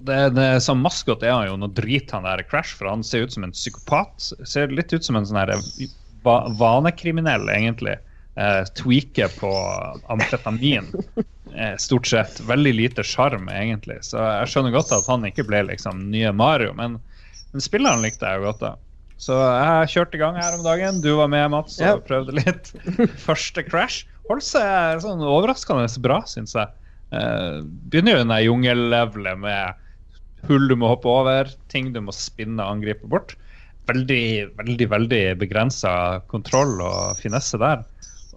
det, det, Som maskot er han jo noe drit, han der Crash, for han ser ut som en psykopat. Ser litt ut som en sånn vanekriminell, egentlig. Eh, tweaker på amfetamin. Eh, stort sett. Veldig lite sjarm, egentlig. Så jeg skjønner godt at han ikke ble liksom nye Mario, men, men spilleren likte jeg jo godt, da. Så jeg kjørte i gang her om dagen. Du var med, Mats, og Ja. prøvde litt. Første Crash holdt seg sånn overraskende bra, syns jeg. Eh, begynner jo den der jungellevelet med hull du må hoppe over, ting du må spinne og angripe bort. Veldig, veldig veldig begrensa kontroll og finesse der.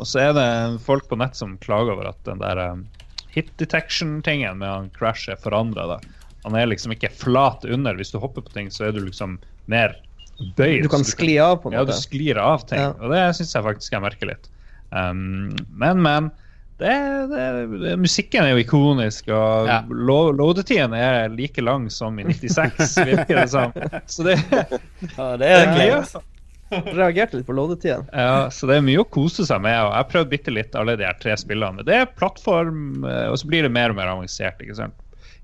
Og så er det folk på nett som klager over at den der um, hit detection-tingen med han Crash er forandra. Han er liksom ikke flat under. Hvis du hopper på ting, så er du liksom mer bøyd. Du kan skli av, på en ja, du sklir av ting, Ja. og det syns jeg faktisk jeg merker litt. Um, men, men. Det, det, det, musikken er jo ikonisk, og Ja. loadetiden er like lang som i 96, virker det som. Så det, Ja, det er ja. Reagerte litt på loadetiden. ja, så det er mye å kose seg med. og Jeg har prøvd bitte litt alle de her tre spillene. Det er plattform, eh, og så blir det mer og mer avansert. ikke sant?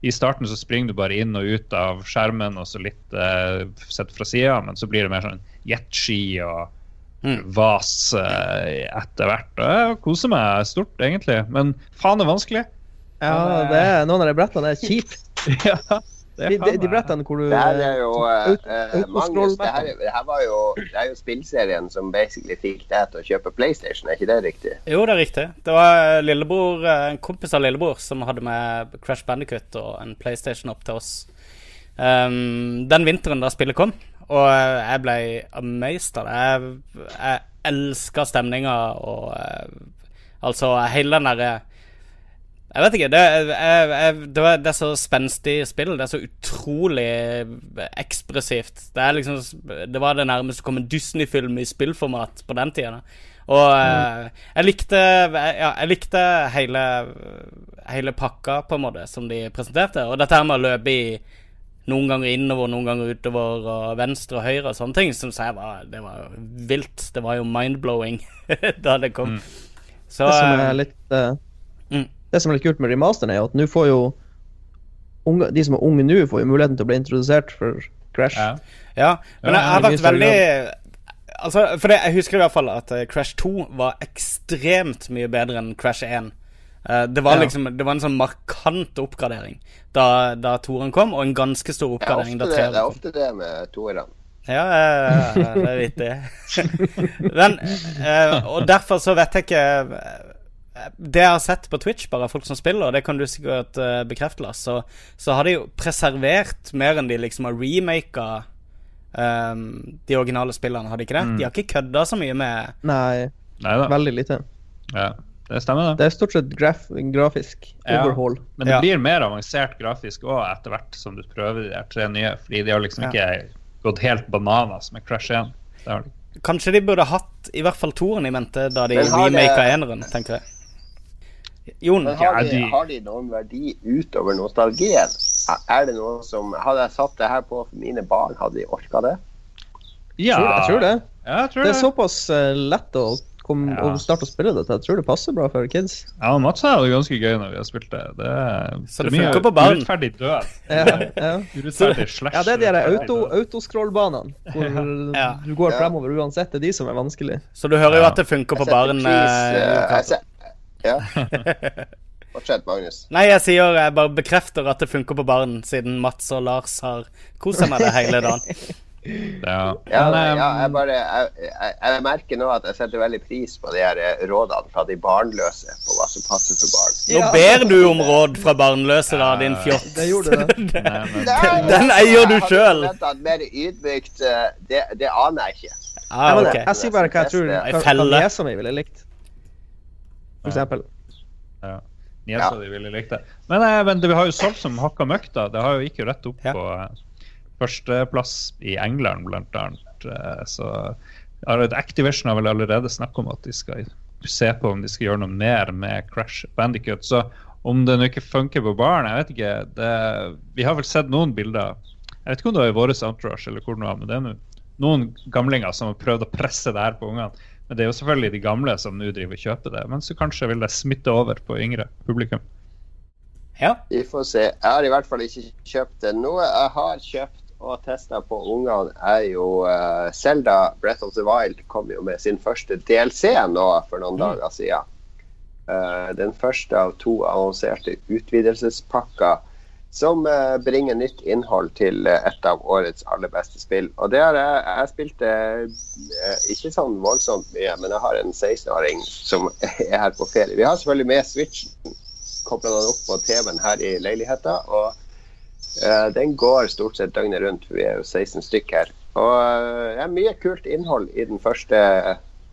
I starten så springer du bare inn og ut av skjermen og så litt uh, sett fra sida, men så blir det mer sånn jetski og Mm. vas eh, etter hvert. Og jeg koser meg stort, egentlig. Men faen, det er vanskelig. Ja, det er, noen av de brettene er kjipe. ja, De, de, de brettene hvor du Det her er jo uh, eh, Magnus, det her, det her var jo, det er jo spillserien som basically fikk deg til å kjøpe PlayStation, er ikke det riktig? Jo, det er riktig. Det var lillebror, en kompis av lillebror som hadde med Crash Bandicut og en PlayStation opp til oss um, den vinteren da spillet kom. Og eh, jeg ble amazed av det. Jeg, jeg elska stemninga og eh, Altså hele den derre jeg vet ikke. Det, jeg, jeg, det, er så spenstig spill. Det er så utrolig ekspressivt. Det er liksom Det var det nærmeste kom en Disney-film i spillformat på den tida. Og mm. jeg likte Ja, jeg likte hele Hele pakka, på en måte, som de presenterte. Og dette her med å løpe i noen ganger innover, noen ganger utover, og venstre og høyre og sånne ting, Så jeg var Det var vilt. Det var jo mind-blowing da det kom. Så Det som eh, er litt uh, Mm. Det som er litt kult med remasteren, er jo at nå får jo unge, de som er unge nå, får jo muligheten til å bli introdusert for Crash. Ja. Ja, men jeg har vært veldig Altså, for det, Jeg husker i hvert fall at eh, Crash 2 var ekstremt mye bedre enn Crash 1. Eh, det, var liksom, det var en sånn markant oppgradering da, da toeren kom, og en ganske stor er oppgradering da treeren det, det, er ofte det med toerne. Ja, det er vittig. Men, eh, og derfor så vet jeg ikke eh, Det jeg har sett på Twitch, bare folk som spiller, og det kan du sikkert bekrefte, Lars, så, så har de jo preservert mer enn de liksom har remaka um, de originale spillene, har de ikke det? De har ikke kødda så mye med Nei, Neida. veldig lite. Ja, det stemmer, det. Det er stort sett graf grafisk Ja. overhaul. Men det Ja. blir mer avansert grafisk òg etter hvert som du prøver de tre nye. Fordi de har liksom Ja. ikke gått helt bananas med Crash 1. Det har de. Kanskje de burde hatt i hvert fall toeren i mente da de har det- remaka eneren, tenker jeg. Jon, Men har, de, har de noen verdi utover nostalgien? Er det noe som Hadde jeg satt det her på for mine barn, hadde de orka det? Ja, jeg tror det. Jeg tror Det det. er såpass eh, lett å, komme, Ja. å starte å spille dette. Jeg tror det passer bra for kids. Ja, Mats har det ganske gøy når vi har spilt det. Det er, Så det det er mye på barn. urettferdig død. Ja, ja. Urettferdig slash ja det er de her auto, autoscrollbanene hvor Ja. du går Ja. fremover uansett. Det er de som er vanskelig. så du hører jo at det funker på pris, eh, eh, Ja. Fortsett, Magnus. Nei, jeg sier jeg bare bekrefter at det funker på barn, siden Mats og Lars har kost seg med det hele dagen. Ja. Ja, nei, ja, eh, jeg, bare, jeg, jeg, jeg merker nå at jeg setter veldig pris på de her eh, rådene fra de barnløse på hva som passer for barn. Nå Ja. ber du om råd fra barnløse, da, din fjott. Det gjorde det. nei, men, Den eier du at Mer ydmykt, eh, det, det aner jeg ikke. Ah, okay. Jeg sier bare hva jeg tror hva, hva niesa mi ville likt. For eksempel. ja. Niesa di ville likt det. Men, eh, men det, vi har jo solgt som hakka møkk, da. Det har jo ikke rett opp på eh, førsteplass i England, blant annet. Eh, så Activision har vel allerede snakket om at de skal se på om de skal gjøre noe mer med Crash Bandicut. Så om det nå ikke funker på barn, jeg vet ikke. Det, vi har vel sett noen bilder. Jeg vet ikke om det var i vår entourage eller hvor det var, men det er nå noen gamlinger som har prøvd å presse det her på ungene. Men det er jo selvfølgelig de gamle som nå driver og kjøper det. Men så kanskje vil det smitte over på yngre publikum. Ja. Vi får se. Jeg har i hvert fall ikke kjøpt det. Noe jeg har kjøpt og testa på ungene, er jo uh, Zelda Breath of the Wild kom jo med sin første DLC nå for noen dager siden. Uh, den første av to annonserte utvidelsespakker som uh, bringer nytt innhold til et av årets aller beste spill. Og det har jeg, jeg spilte ikke sånn voldsomt mye, men jeg har en 16-åring som er her på ferie. Vi har selvfølgelig med Switchen kobla den opp på TV-en her i leiligheta. Og den går stort sett døgnet rundt, for vi er jo 16 stykk her. Og eh, det er mye kult innhold i den første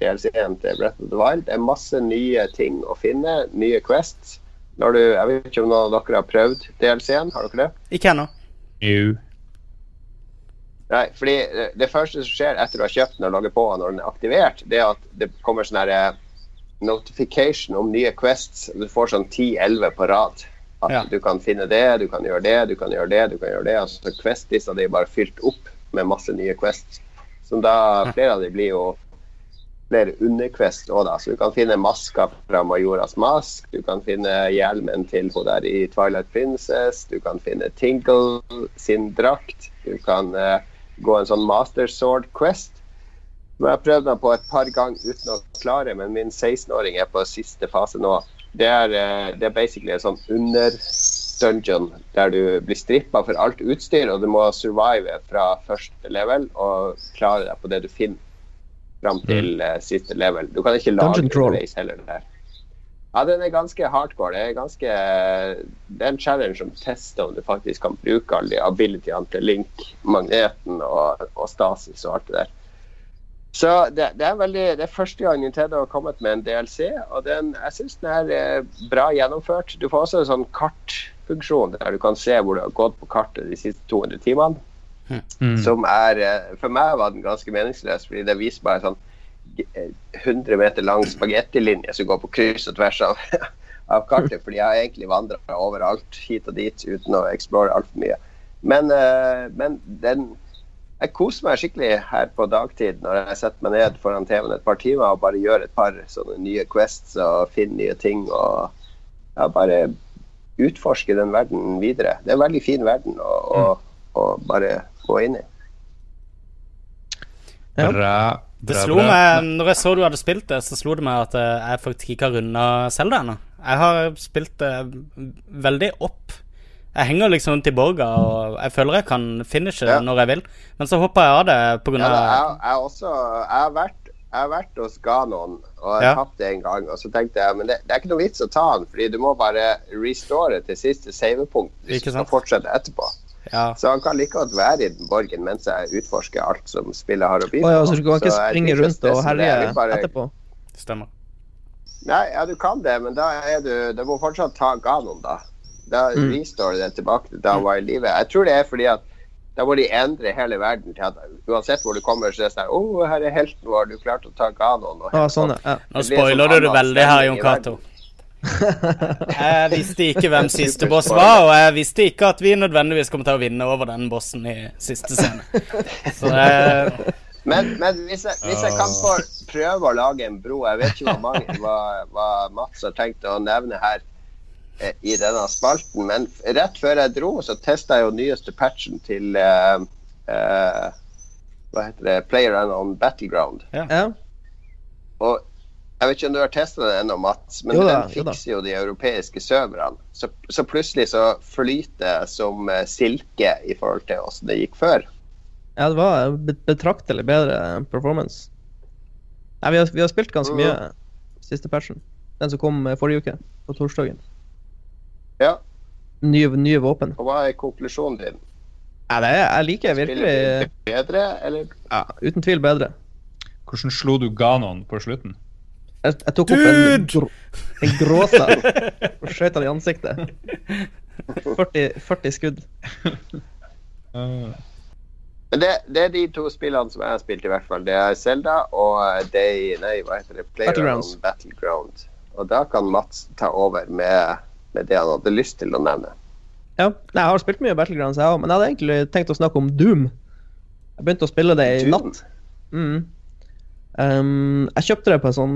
DLC-en til Breath of the Wild. Det er masse nye ting å finne, nye quests. Når du, jeg vet ikke om noen av dere har prøvd DLC-en, har dere det? Ikke ennå. Jo. Nei, fordi det, det første som skjer etter du har kjøpt den og logget på når den er aktivert, det er at det kommer sånn eh, notification om nye quests. Du får sånn 10-11 på rad. At Ja. du kan finne det, du kan gjøre det, du kan gjøre det, du kan gjøre det. Altså Quest-lista di er bare fylt opp med masse nye quests. Som da, flere av de blir jo flere underquest òg, da. Så du kan finne maska fra Majoras mask, du kan finne hjelmen til hun der i Twilight Princess, du kan finne Tingle sin drakt, du kan uh, gå en sånn Master Sword Quest. Men jeg har prøvd meg på et par ganger uten å klare, men min 16-åring er på siste fase nå. Det er, eh, det er basically en sånn under-dungeon der du blir strippa for alt utstyr, og du må survive fra første level og klare deg på det du finner fram til uh, siste level. Du kan ikke lage race heller der. Ja, den er ganske hardcore. Det er, ganske, det er en challenge som tester om du faktisk kan bruke alle de abilityene til Link, magneten og, og Stasis og alt det der. Så det, det, er veldig, det er første gang Nintendo har kommet med en DLC, og den, jeg syns den er eh, bra gjennomført. Du får også en sånn kartfunksjon der du kan se hvor du har gått på kartet de siste 200 timene. Mm. Som er eh, For meg var den ganske meningsløs, fordi det viser bare en sånn eh, 100 meter lang spagettilinje som går på kryss og tvers av, av kartet. Fordi jeg har egentlig vandra overalt hit og dit uten å explore altfor mye. Men, eh, men den jeg koser meg skikkelig her på dagtid når jeg setter meg ned foran TV-en et par timer og bare gjør et par sånne nye quests og finner nye ting og ja, bare utforsker den verden videre. Det er en veldig fin verden å, å, å bare gå inn i. Ja. Bra. Det slo meg, når jeg så du hadde spilt det, så slo det meg at eh, jeg faktisk ikke har runda Zelda ennå. Jeg har spilt det veldig opp. Jeg henger liksom til i borga, og jeg føler jeg kan finishe Ja. når jeg vil. Men så hopper jeg av det pga. Ja, av jeg, jeg, også, jeg, har vært, jeg har vært hos Ganon og Ja. tapt det en gang. Og så tenkte jeg men det, det er ikke noe vits å ta den, fordi du må bare restore til siste savepunkt hvis du skal fortsette etterpå. ja. Så han kan like godt være i den borgen mens jeg utforsker alt som spillet har å by Å ja, så du kan ikke Så springe rundt og. Jeg herje bare- etterpå? Stemmer. Nei, ja, du kan det, men da er du Du må fortsatt ta Ganon, da. Da Mm. restore det tilbake til da hun var i live. Jeg tror det er fordi at da må de endre hele verden til at uansett hvor du kommer, så er det sånn Å, oh, her er helten vår, du klarte å ta Ganon. Og Ja, sånn, ja. Nå Det spoiler sånn du det veldig her, Jon Cato. Jeg visste ikke hvem siste boss var, og jeg visste ikke at vi nødvendigvis kom til å vinne over den bossen i siste scene. Så det Men, men hvis, jeg, hvis jeg kan få prøve å lage en bro Jeg vet ikke hva, mange, hva, hva Mats har tenkt å nevne her eh, i denne spalten, men rett før jeg dro, så testa jeg jo nyeste patchen til uh, uh, Hva heter det? Player on Battleground. ja. Og jeg vet ikke om du har testa den ennå, Mats, men Jo da, den fikser jo de europeiske serverne. Så, så plutselig så flyter det som eh, silke i forhold til åssen det gikk før. Ja, det var betraktelig bedre performance. Nei, vi har, vi har spilt ganske mye mye siste patchen. Den som kom forrige uke, på torsdagen. Ja, Nye, nye våpen. og hva er konklusjonen din? Ja, det er, jeg liker virkelig Spiller bedre, eller? ja, Uten tvil bedre. Hvordan slo du Ganon på slutten? Jeg, jeg tok opp en, Dude! en gråstein og skjøt han i ansiktet. 40, 40 skudd. Uh, Men det, det er de to spillene som jeg har spilt, i hvert fall. Det er Zelda og eh, Day Nei, hva heter det? Battlegrounds. Battleground. Og da kan Mats ta over med, med det han hadde lyst til å nevne. Ja, nei, jeg har spilt mye Battlegrounds, jeg òg, men jeg hadde egentlig tenkt å snakke om Doom. Jeg begynte å spille det i Doom? natt. Mm. Um, jeg kjøpte det på en sånn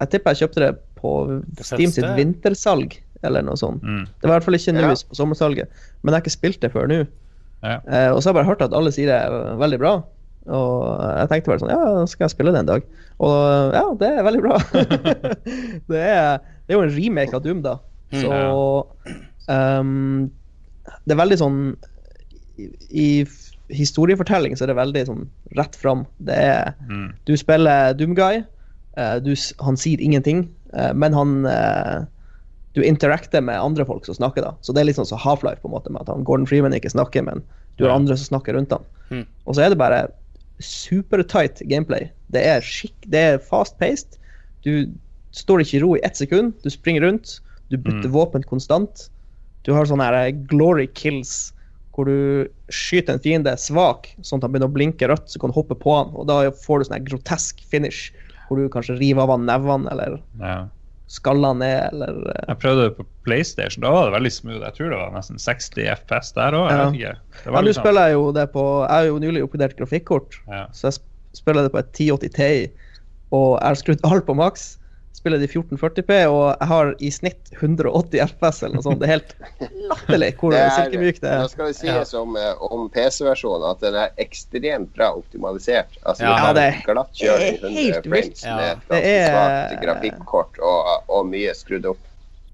Jeg tipper jeg kjøpte det på Steam sitt vintersalg, eller noe sånt. mm, Det var i hvert fall ikke nå Ja. på sommersalget, men jeg har ikke spilt det før nå. ja. Uh, og så har jeg bare hørt at alle sier det er veldig bra. Og jeg tenkte bare sånn Ja, skal jeg spille det en dag? Og ja, det er veldig bra. det, er, det er jo en remake av Doom, da. Mm. Så um, Det er veldig sånn I, i historiefortelling så er det veldig sånn rett fram. Det er Mm. Du spiller Doomguy. Uh, du, han sier ingenting, uh, men han uh, Du interacter med andre folk som snakker, da. Så det er litt sånn som Half-Life, på en måte, med at han Gordon Freeman ikke snakker, men du har Ja. andre som snakker rundt han. Mm. Og så er det bare supertight gameplay. Det er, skikk, det er fast-paced. Du står ikke i ro i ett sekund. Du springer rundt. Du bytter Mm. våpen konstant. Du har sånne her glory kills hvor du skyter en fiende svak, sånn at han begynner å blinke rødt, så kan du hoppe på han. Og da får du sånn her grotesk finish, hvor du kanskje river av han nevene, eller ja. skaller ned, eller eh, Jeg prøvde det på PlayStation. Da var det veldig smooth. Jeg tror det var nesten 60 FPS der òg. Ja. Ja, nå sånn- spiller jeg jo det på Jeg har jo nylig oppgradert grafikkort, ja. så jeg spiller det på et 1080 Ti, og jeg har skrudd alt på maks. Spiller de 1440P, og jeg har i snitt 180 FPS eller noe sånt. Det er helt latterlig hvor Det er, nå skal det sies om, eh, om PC-versjonen at den er ekstremt bra optimalisert. Altså, Ja. det er glatt kjørt i helt 100 vilt. frames Ja. med et Det ganske er- svakt grafikkort og, og mye skrudd opp.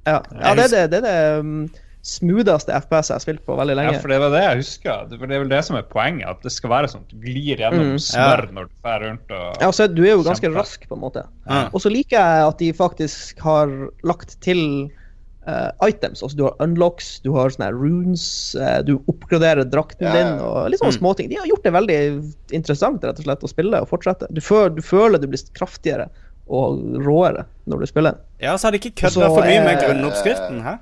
Ja, ja det er det, det, er det um, smootheste FPS jeg har spilt på veldig lenge. Ja, for det var det jeg husker. Det, er vel det som er poenget. At det skal være sånn at du glir gjennom Mm. smør når du drar rundt og Ja, så du er jo ganske kjemper. rask, på en måte. Ja. Og så liker jeg at de faktisk har lagt til uh, items. Altså du har unlocks, du har sånne runes, uh, du oppgraderer drakten Ja, din og litt sånne Mm. småting. De har gjort det veldig interessant rett og slett å spille og fortsette. Du, føl, du føler du blir kraftigere og råere når du spiller. Ja, så har de ikke kødda for mye med grunnoppskriften, hæ?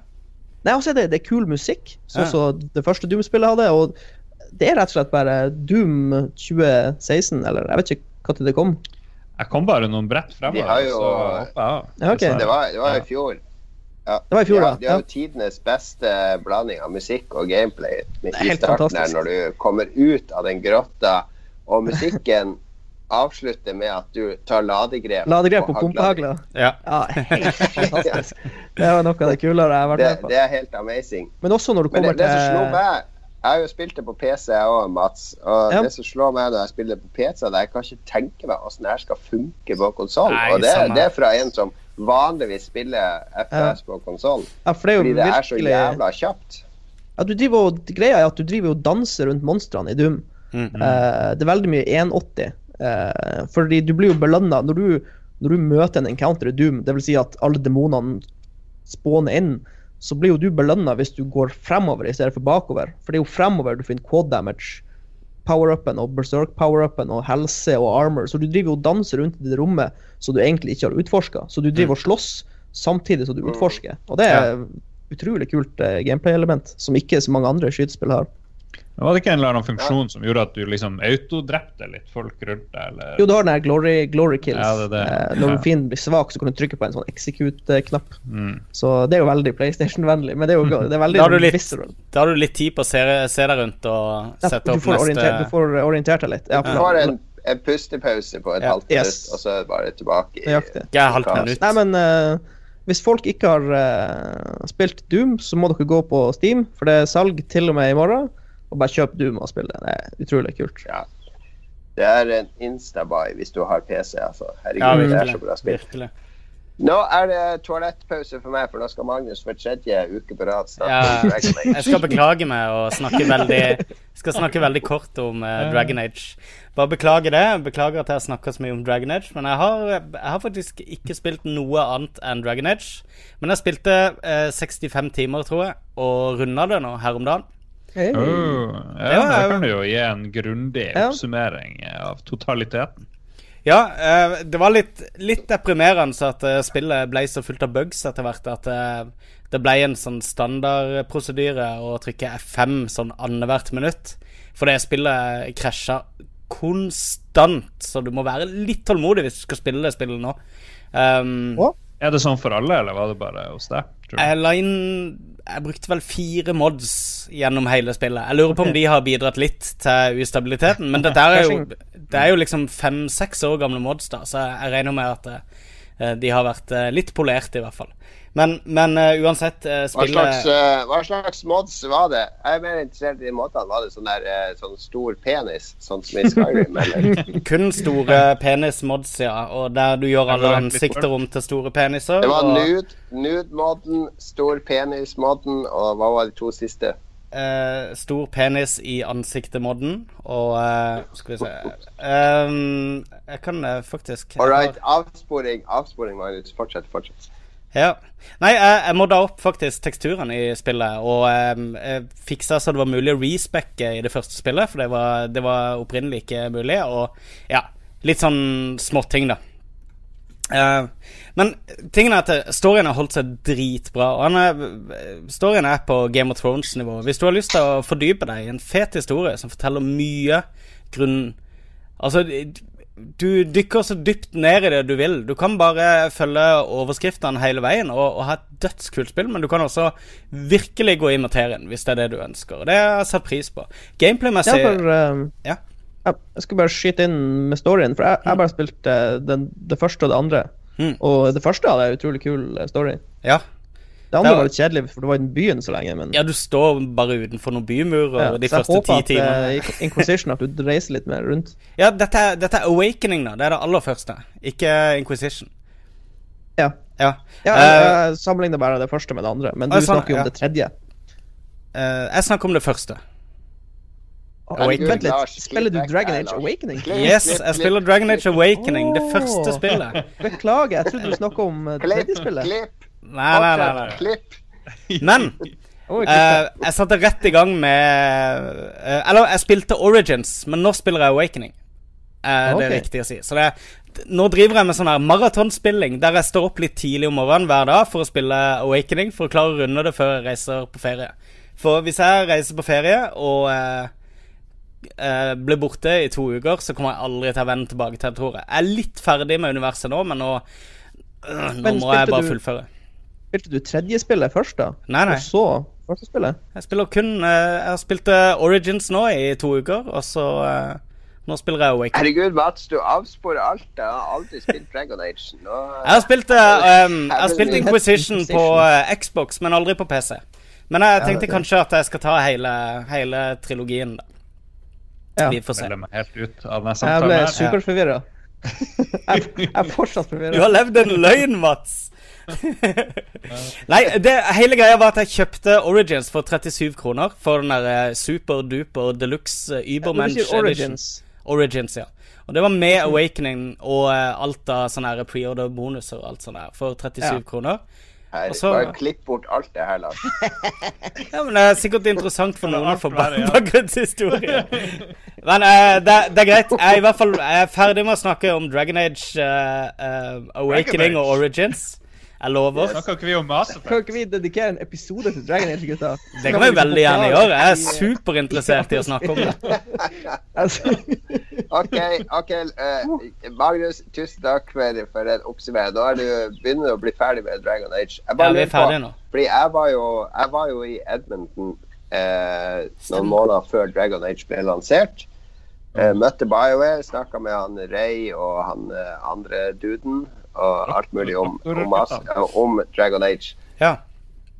Nei, altså det, det er kul musikk, sånn Ja. som det første Doom-spillet hadde. Og det er rett og slett bare Doom 2016, eller jeg vet ikke når det kom. Jeg kom bare noen brett De fremover, har jo- så. Ja, okay. Det var, det var i fjor. Ja. Det var i fjor, de da. har, de har Ja. jo tidenes beste blanding av musikk og gameplay Det i helt starten her når du kommer ut av den grotta, og musikken avslutter med at du tar ladegrep Ladegrep på på pumpehagla. Ja. Ja, helt fantastisk. Det var noe av det kulere jeg har vært Det, med på. det er helt amazing. Men også når du kommer det, det som slo til meg Jeg har jo spilt det på PC jeg òg, Mats. Og Ja. det som slår meg når jeg spiller det på PC, er at jeg kan ikke tenke meg hvordan det her skal funke på konsoll. Og det, det er fra en som vanligvis spiller FPS på konsoll. Ja, for det er jo Fordi det er så jævla kjapt. ja, du driver og, Greia er at du driver og danser rundt monstrene i Doom. Mm. Eh, det er veldig mye 180. Eh, fordi du blir jo belønna når, du- når du møter en encounter i Doom, dvs. Si at alle demonene spåner inn, så blir jo du belønna hvis du går fremover i stedet for bakover. For det er jo fremover du finner quad damage, power-upen og berserk power-upen og helse og armor. Så du driver jo og danser rundt i det rommet som du egentlig ikke har utforska. Så du driver og slåss samtidig som du utforsker. Og det er utrolig kult eh, gameplay-element som ikke så mange andre skytespill har. Men Var det ikke en eller annen funksjon som gjorde at du liksom autodrepte litt folk rundt deg? Eller? Jo, du har den her glory, glory kills. Ja, det er det. Eh, når Ja. fienden blir svak, så kan du trykke på en sånn execute-knapp. Mm. Så det er jo veldig PlayStation-vennlig. Men det er jo det er veldig Da har du litt, da har du litt tid på å se, se deg rundt og Ja, sette opp neste du får orientert deg litt. Ja, Du for får da- en, en pustepause på et Ja. halvt Yes. minutt, og så er det bare tilbake. i- Nøyaktig. Ja, halvt minutt. Nei, men Uh, hvis folk ikke har uh, spilt Doom, så må dere gå på Steam, for det er salg til og med i morgen. Og bare kjøp Doom og spille. det. Det er utrolig kult. Ja. Det er en instabuy hvis du har PC, altså. Herregud, Ja, det er så bra spill. virkelig. Nå er det toalettpause for meg, for nå skal Magnus for tredje uke på rad snakke Ja, Dragon Age. jeg skal beklage meg og snakke veldig skal snakke veldig kort om uh, Dragon Age. Bare beklage det. Beklager at jeg har snakka så mye om Dragon Age. Men jeg har, jeg har faktisk ikke spilt noe annet enn Dragon Age. Men jeg spilte uh, 65 timer, tror jeg, og runda det nå her om dagen. Hey. Oh, ja, Ja, Da kan du jo gi en grundig Ja. oppsummering av totaliteten. Ja, eh, det var litt, litt deprimerende at eh, spillet ble så fullt av bugs etter hvert at eh, det ble en sånn standardprosedyre å trykke F5 sånn annethvert minutt. For det spillet krasja konstant, så du må være litt tålmodig hvis du skal spille det spillet nå. Um, Å? Er det sånn for alle, eller var det bare hos deg? jeg la inn Jeg brukte vel fire mods gjennom hele spillet. Jeg lurer på om de har bidratt litt til ustabiliteten, men dette er jo, det er jo liksom fem-seks år gamle mods, da, så jeg regner med at eh, de har vært eh, litt polert, i hvert fall. Men, men uh, uansett, eh, Hva slags, uh, hva slags mods var det? Jeg er mer interessert i måtene. Var det sånn der sånn stor penis, sånn som i Skyrim, eller? kun store penis-mods, ja, og der du gjør alle ansikter om til store peniser. Det var og, nude, nude-modden, stor penis-modden, og hva var de to siste? eh, stor penis i ansiktet-modden, og Skal vi se um, Jeg kan faktisk All right, avsporing, avsporing, Magnus. Fortsett, fortsett. Ja. Nei, jeg, jeg modda opp faktisk teksturen i spillet, og um, jeg fiksa så det var mulig å respecke i det første spillet, for det var, det var opprinnelig ikke mulig, og ja, litt sånn småting, da. Uh, men tingen er at storyen har holdt seg dritbra. Og er, storyen er på Game of Thrones-nivå. Hvis du har lyst til å fordype deg i en fet historie som forteller mye grunn Altså, du dykker så dypt ned i det du vil. Du kan bare følge overskriftene hele veien og, og ha et dødskult spill, men du kan også virkelig gå i materien hvis det er det du ønsker. Det har jeg satt pris på. Gameplay-messig ja, eh, Ja. jeg, skulle bare skyte inn med storyen, for jeg jeg har bare spilt eh, den, det første og det andre. Mm. Og det første hadde en utrolig kul eh, story. Ja. Det andre Det var- var litt kjedelig, for du var i den byen så lenge. Men ja, du står bare utenfor noen bymurer Ja, de så jeg første håper ti at timene. eh, Inquisition at du reiser litt mer rundt. Ja, dette dette er Awakening, da. Det er det aller første. Ikke Inquisition. Ja. Ja. Ja, jeg, jeg sammenligner bare det første med det andre, men du sånn, snakker jo om ja. det tredje. Uh, jeg snakker om det første. Vent litt, spiller du Dragon Age Awakening? Yes, jeg spiller Dragon Age Awakening, det første spillet. Beklager, jeg trodde du snakka om tredje spillet. Nei, nei, nei. nei. klipp. Men eh, jeg satte rett i gang med uh, Eller, jeg spilte Origins, men nå spiller jeg Awakening. Eh, Det er riktig å si. Så det, nå driver jeg med sånn her maratonspilling, der jeg står opp litt tidlig om morgenen hver dag for å spille Awakening, for å klare å runde det før jeg reiser på ferie. For hvis jeg reiser på ferie og eh, blir borte i to uker, så kommer jeg aldri til å vende tilbake til det, tror jeg. Jeg er litt ferdig med universet nå, men nå øh, Nå Men må jeg bare du- fullføre. Spilte du tredje spillet først, da? Nei, nei. Og så første spillet? Jeg spiller kun uh, Jeg har spilt eh, Origins nå i to uker, og så uh, Nå spiller jeg Awaken. Herregud, Mats, du avsporer alt. Jeg har aldri spilt Dragon Age. Nå, Jeg har spilt, um, jeg har spilt Inquisition på Xbox, men aldri på PC. Men jeg tenkte det- kanskje at jeg skal ta hele, hele trilogien, da. Ja. Vi får se. Jeg meg helt ut av Jeg ble superforvirra. Jeg, jeg er fortsatt Du har levd en løgn, Mats! Nei, det, hele greia var at jeg kjøpte Origins for 37 kroner. For den der eh, super duper deluxe eh, Ubermensch edition. Origins Origins, ja. Og det var med Awakening og uh, alt av sånne preorder-bonuser og alt sånt der for 37 Ja. kroner. Her, så- Bare klipp bort alt det her, Lars. Ja, men Det er sikkert interessant for noen å få Avklare, bakgrunnshistorie. Men uh, det, det er greit. Jeg er i hvert fall jeg er ferdig med å snakke om Dragon Age uh, uh, Awakening Age. og Origins. Jeg lover. Snakker ikke vi jo mase? Kan ikke vi dedikere en episode til Dragon Age, gutta? Det kan vi veldig gjerne gjøre. Jeg er superinteressert i å snakke om det. OK, ok, uh, Magnus, tusen takk for, for en oppsummering. Nå er du begynner å bli ferdig med Dragon Age. Jeg Ja, vi er ferdige nå. fordi jeg var jo, jeg var jo i Edmonton eh, noen måneder før Dragon Age ble lansert. Eh, møtte BioWare, snakka med han Ray og han eh, andre duden og alt mulig om, om, om Dragon Age. Ja.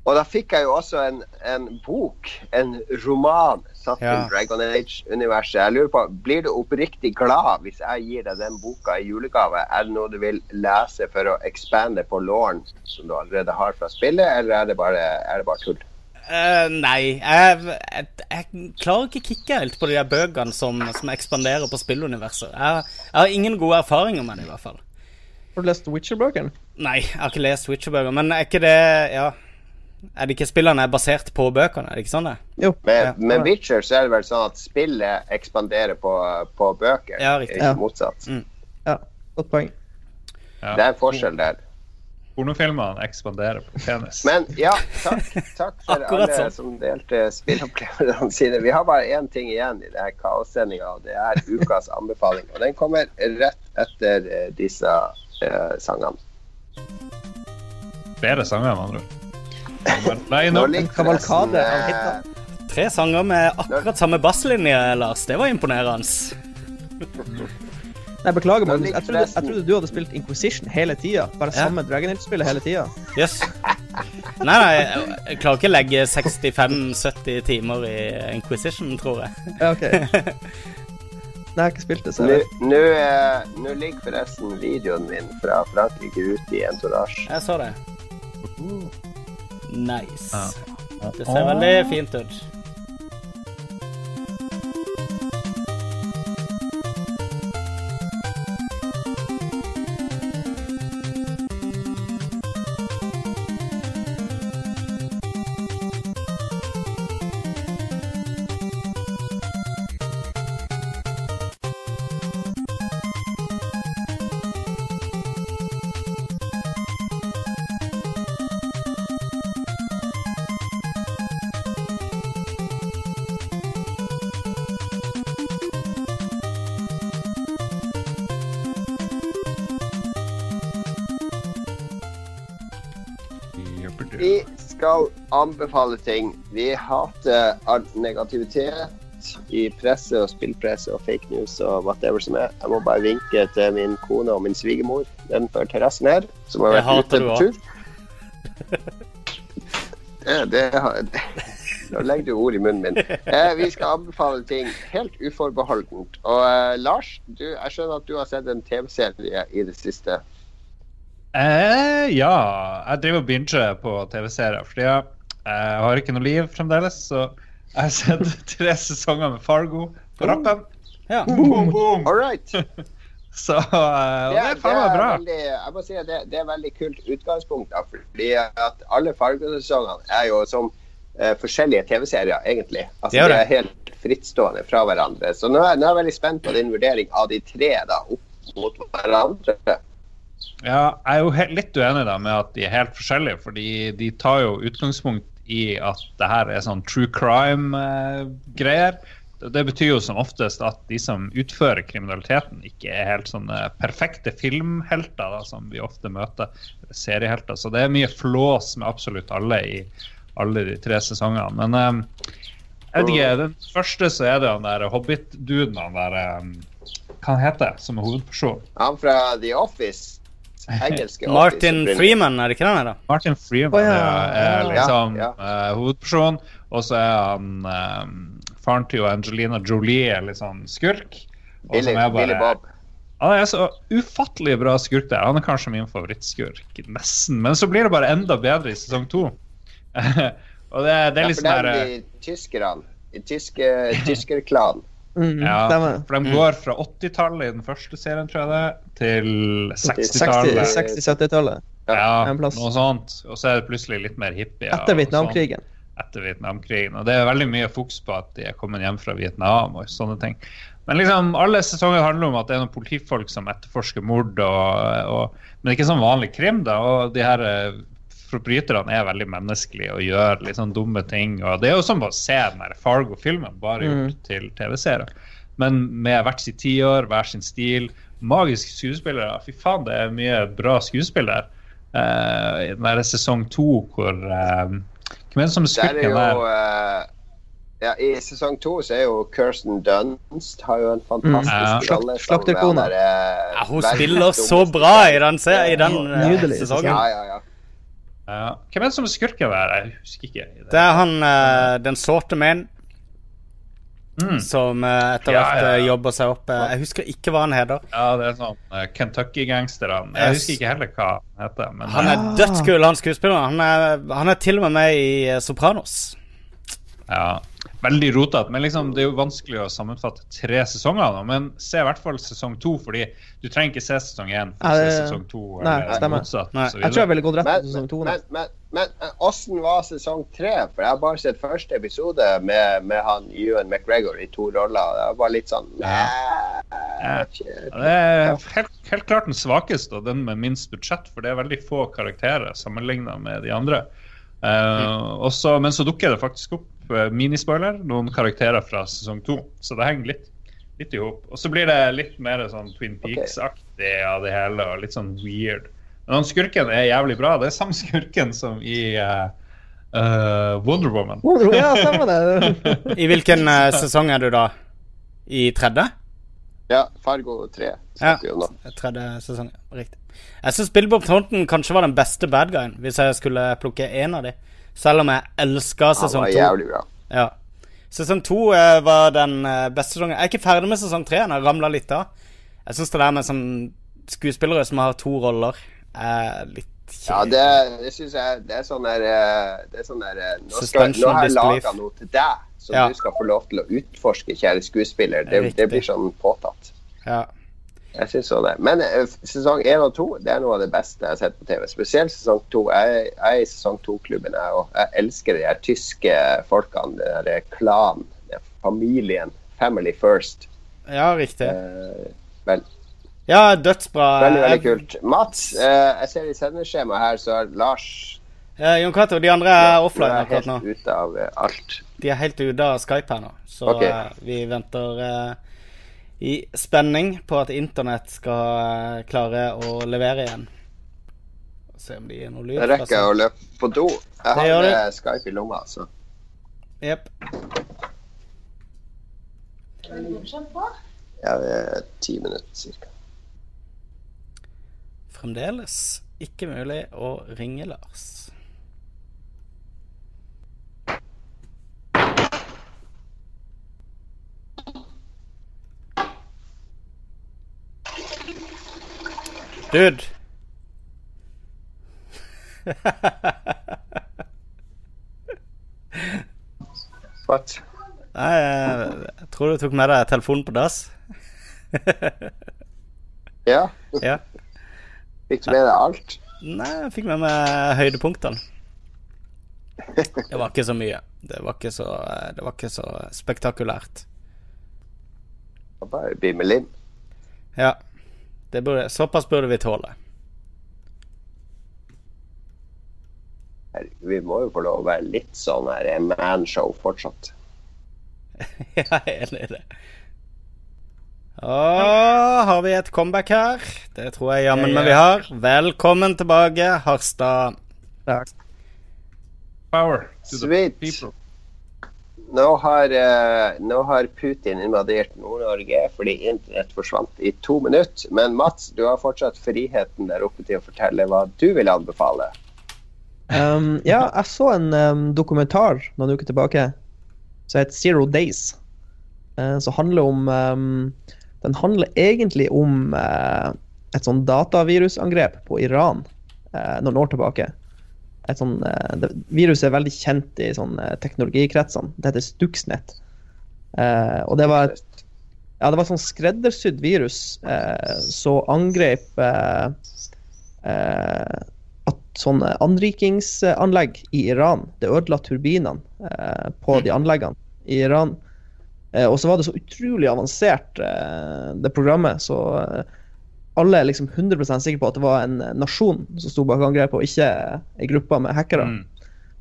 Og da fikk jeg jo også en, en bok, en roman, satt Ja. i Dragon Age-universet. Jeg lurer på, Blir du oppriktig glad hvis jeg gir deg den boka i julegave? Er det noe du vil lese for å expande på låren som du allerede har fra spillet, eller er det bare, er det bare tull? Uh, nei, jeg, jeg, jeg klarer ikke kicke helt på de der bøkene som, som ekspanderer på spilluniverset. Jeg, jeg har ingen gode erfaringer med det, i hvert fall. Har du lest Witcher-bøkene? Nei, jeg har ikke lest Witcher-bøker, men er ikke det Ja. Er det ikke spillene er basert på bøkene? Er det ikke sånn det? Jo. Med, Ja. med Witcher så er det vel sånn at spillet ekspanderer på, på bøker, Ja, riktig. ikke Ja. motsatt. Ja, godt poeng. Ja. Det er en forskjell der. Pornofilmene ekspanderer på penis. Men ja, takk, takk for alle sånn. som delte spillopplevelsene sine. Vi har bare én ting igjen i denne kaossendinga, og det er ukas anbefaling. Og den kommer rett etter eh, disse eh, sangene. Flere sanger, med andre ord. Nå kavalkade av hiter. Tre sanger med akkurat samme basslinje, Lars. Det var imponerende. Nei, beklager, Magnus. Jeg trodde, jeg trodde du hadde spilt Inquisition hele tida. Bare Ja. samme Dragon Hill-spillet hele tida. Yes. Nei, nei, jeg, jeg klarer ikke å legge 65-70 timer i Inquisition, tror jeg. Ja, OK. Nei, jeg har ikke spilt det, så jeg vet. nå, eh, nå ligger forresten videoen min fra Frankrike ute i Entourage. Jeg så det. Nice. Ja. Det ser veldig fint ut. Vi skal anbefale ting. Vi hater all negativitet i presse og spillpresse og fake news og whatever som er. Jeg må bare vinke til min kone og min svigermor nedenfor terrassen her, som har vært ute på tur. Det, det har Nå legger du ord i munnen min. Eh, vi skal anbefale ting helt uforbeholdent. Og eh, Lars, du, jeg skjønner at du har sett en TV-serie i det siste. Eh, ja, jeg driver og binger på TV-serier. Fordi jeg, jeg har ikke noe liv fremdeles. Så jeg har sett tre sesonger med Fargo på rappen. Ja. Boom, boom. All right. Så uh, det er faen meg bra. veldig, jeg må si at det, det er veldig kult utgangspunkt. Da, fordi at alle Fargo-sesongene er jo som uh, forskjellige TV-serier, egentlig. Altså, Det er de det. er helt frittstående fra hverandre. Så nå er, nå er jeg veldig spent på din vurdering av de tre da, opp mot hverandre. Ja, jeg er jo litt uenig da med at de er helt forskjellige, fordi de tar jo utgangspunkt i at det her er sånn true crime-greier. det, betyr jo som oftest at de som utfører kriminaliteten, ikke er helt sånne perfekte filmhelter da, som vi ofte møter. Seriehelter. Så det er mye flås med absolutt alle i alle de tre sesongene. Men eh, jeg vet ikke, den første så er det han der Hobbit-duden, han der eh, Hva han heter som er hovedpersonen? Han fra The Office. Engelske Martin Freeman, er det ikke den? her da? Martin Freeman oh, ja. ja, er liksom ja. eh, hovedperson, og så er han um, faren til Angelina Jolie er litt sånn skurk. Billy, som er Billy Bob. Han er så ufattelig bra skurk der. Han er kanskje min favorittskurk. Nesten. Men så blir det bare enda bedre i sesong to. og det, det er Ja, litt for sånn der der tyskerne. Tyske, tyskerklanen. Mm, ja. For de går fra 80-tallet i den første serien, tror jeg det, til 60- 60-tallet. 60-70-tallet. Ja, en noe sånt. Og så er det plutselig litt mer hippie. Etter Vietnamkrigen. etter Vietnamkrigen. Og det er veldig mye fokus på at de er kommet hjem fra Vietnam og sånne ting. Men liksom, alle sesonger handler om at det er noen politifolk som etterforsker mord, og, og, men det er ikke sånn vanlig krim. da, og de her eh, forbryterne er veldig menneskelige og gjør litt sånn dumme ting. og Det er jo som å se den der Fargo-filmen, bare gjort Mm. til TV-seere. Men med hvert sitt tiår, hver sin stil. Magiske skuespillere. Fy faen, det er mye bra skuespill der. Eh, I den der sesong to hvor uh, Hvem er det som er Der er jo der? Uh, ja, I sesong to så er jo Kirsten Dunst har jo en fantastisk Mm. Ja. rolle. sammen Slakterkona. der, eh, Ja, hun spiller så bra i den, se- i den uh, sesongen. Ja, ja, ja. Ja. Hvem er det som er skurken der? Jeg husker ikke. Det er han uh, den sorte menn Mm. som uh, etter Ja, hvert ja, eh, ja. jobber seg opp. Jeg husker ikke hva han heter. Ja, det er sånn uh, Kentucky-gangsterne. Jeg husker ikke heller hva han heter. Men Han er dødskul, han skuespilleren. Han er, han er til og med med i Sopranos. ja, veldig rotete. Men liksom, det er jo vanskelig å sammenfatte tre sesonger. nå, Men se i hvert fall sesong to, fordi du trenger ikke se sesong én for å se sesong to. Nei, eller stemmer. motsatt, Nei, Jeg tror jeg ville gått rett Men, til sesong to. men, men, men eh, var sesong tre? For jeg har bare sett første episode med, med han Ewan McGregor i to roller. Det var litt sånn Ja. Ja, Det er helt, helt klart den svakeste og den med minst budsjett, for det er veldig få karakterer sammenligna med de andre. Eh, også, men så dukker det faktisk opp uh, minispoiler, noen karakterer fra sesong to. Så det henger litt, litt i hop. Og så blir det litt mer sånn Twin Peaks-aktig av det hele, og litt sånn weird. Men han skurken er jævlig bra. Det er samme skurken som i uh, uh, Wonder Woman. Wonder- Ja, samme det. I hvilken sesong er du da? I tredje? Ja, Fargo 3 Ja. snakker vi om nå. Tredje sesong. Riktig. Jeg syns Bill Bob Thornton kanskje var den beste bad guyen, hvis jeg skulle plukke én av de. Selv om jeg elska sesong var Ja, jævlig bra. Ja. Sesong to eh, var den eh, beste sesongen. Jeg er ikke ferdig med sesong tre. Jeg ramla litt av. Jeg syns det der med sånn skuespillere som har to roller, er litt Ja, det, det syns jeg Det er sånn der eh, Det er sånn der Nå, skal, nå har jeg laga noe til deg, som Ja. du skal få lov til å utforske, kjære skuespiller. Det, det blir sånn påtatt. Ja. Jeg syns også det. Men eh, sesong én og to det er noe av det beste jeg har sett på TV. Spesielt sesong to. Jeg, jeg er i sesong to-klubben, jeg òg. Jeg elsker de her tyske folkene. Den derre klanen, den familien. Family first. ja, riktig. Eh, vel, Ja, dødsbra. veldig, veldig kult. Mats, eh, jeg ser i sendeskjemaet her, så er Lars Eh, Jon Cato, de andre er nå offline akkurat helt ute av eh, alt. De er helt ute av Skype her nå, så okay. uh, vi venter uh, i spenning på at internett skal eh, klare å levere igjen. Se om de gir noe lyd. Jeg rekker jeg å løpe på do. Jeg Det har Skype i lomma, så Jepp. ja, det er ti minutter cirka. Fremdeles ikke mulig å ringe Lars. Dude. What? Nei, jeg, tror du tok med deg telefonen på dass. Ja, Ja. fikk du med deg alt? Nei, jeg fikk med meg høydepunktene. Det var ikke så mye. Det var ikke så, det var ikke så spektakulært. Det var Bare lim. Ja. Det burde, såpass burde vi tåle. Vi må jo få lov å være litt sånn her eh, manshow fortsatt. Jeg er enig i det. Å, har vi et comeback her? Det tror jeg jammen meg vi har. Velkommen tilbake, Harstad. Takk. Power to the Sweet. people. Nå har, eh, nå har Putin invadert Nord-Norge fordi internett forsvant i to minutter. Men Mats, du har fortsatt friheten der oppe til å fortelle hva du vil anbefale. Um, ja, jeg så en um, dokumentar noen uker tilbake som heter Zero Days. Uh, som handler om um, Den handler egentlig om uh, et sånn datavirusangrep på Iran uh, noen år tilbake. Et sånn, eh, viruset er veldig kjent i sånn, eh, teknologikretsene. Det heter Stuxnet. Eh, og det var et ja, det var sånn skreddersydd virus eh, som angrep eh, eh, at sånne anrikingsanlegg i Iran Det ødela turbinene eh, på de anleggene i Iran. Eh, og så var det så utrolig avansert, eh, det programmet, så eh, alle er liksom 100% sikre på at det var en nasjon som sto bak angrepet, og ikke ei gruppe med hackere. Mm.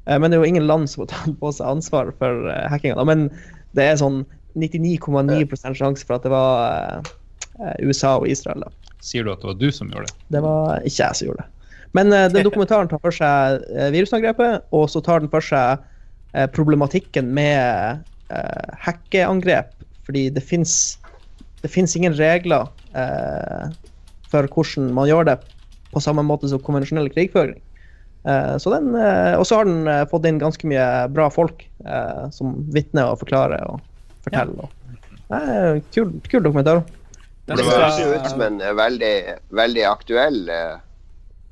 Eh, Men det er jo ingen land som har tatt på seg ansvar for uh, hackinga. Men det er sånn 99,9% sjanse for at det var eh, USA og Israel. da. Sier du at det var du som gjorde det? Det var ikke jeg som gjorde det. Men eh, den dokumentaren tar for seg eh, virusangrepet, og så tar den for seg eh, problematikken med eh, hackeangrep. Fordi det fins ingen regler eh, for hvordan man gjør det på samme måte som konvensjonell krigføring. Eh, så den, eh, og så har den eh, fått inn ganske mye bra folk eh, som vitner og forklarer og forteller. Og, Nei, kul, kul dokumentar. Det høres jo ut som en veldig, veldig aktuell eh,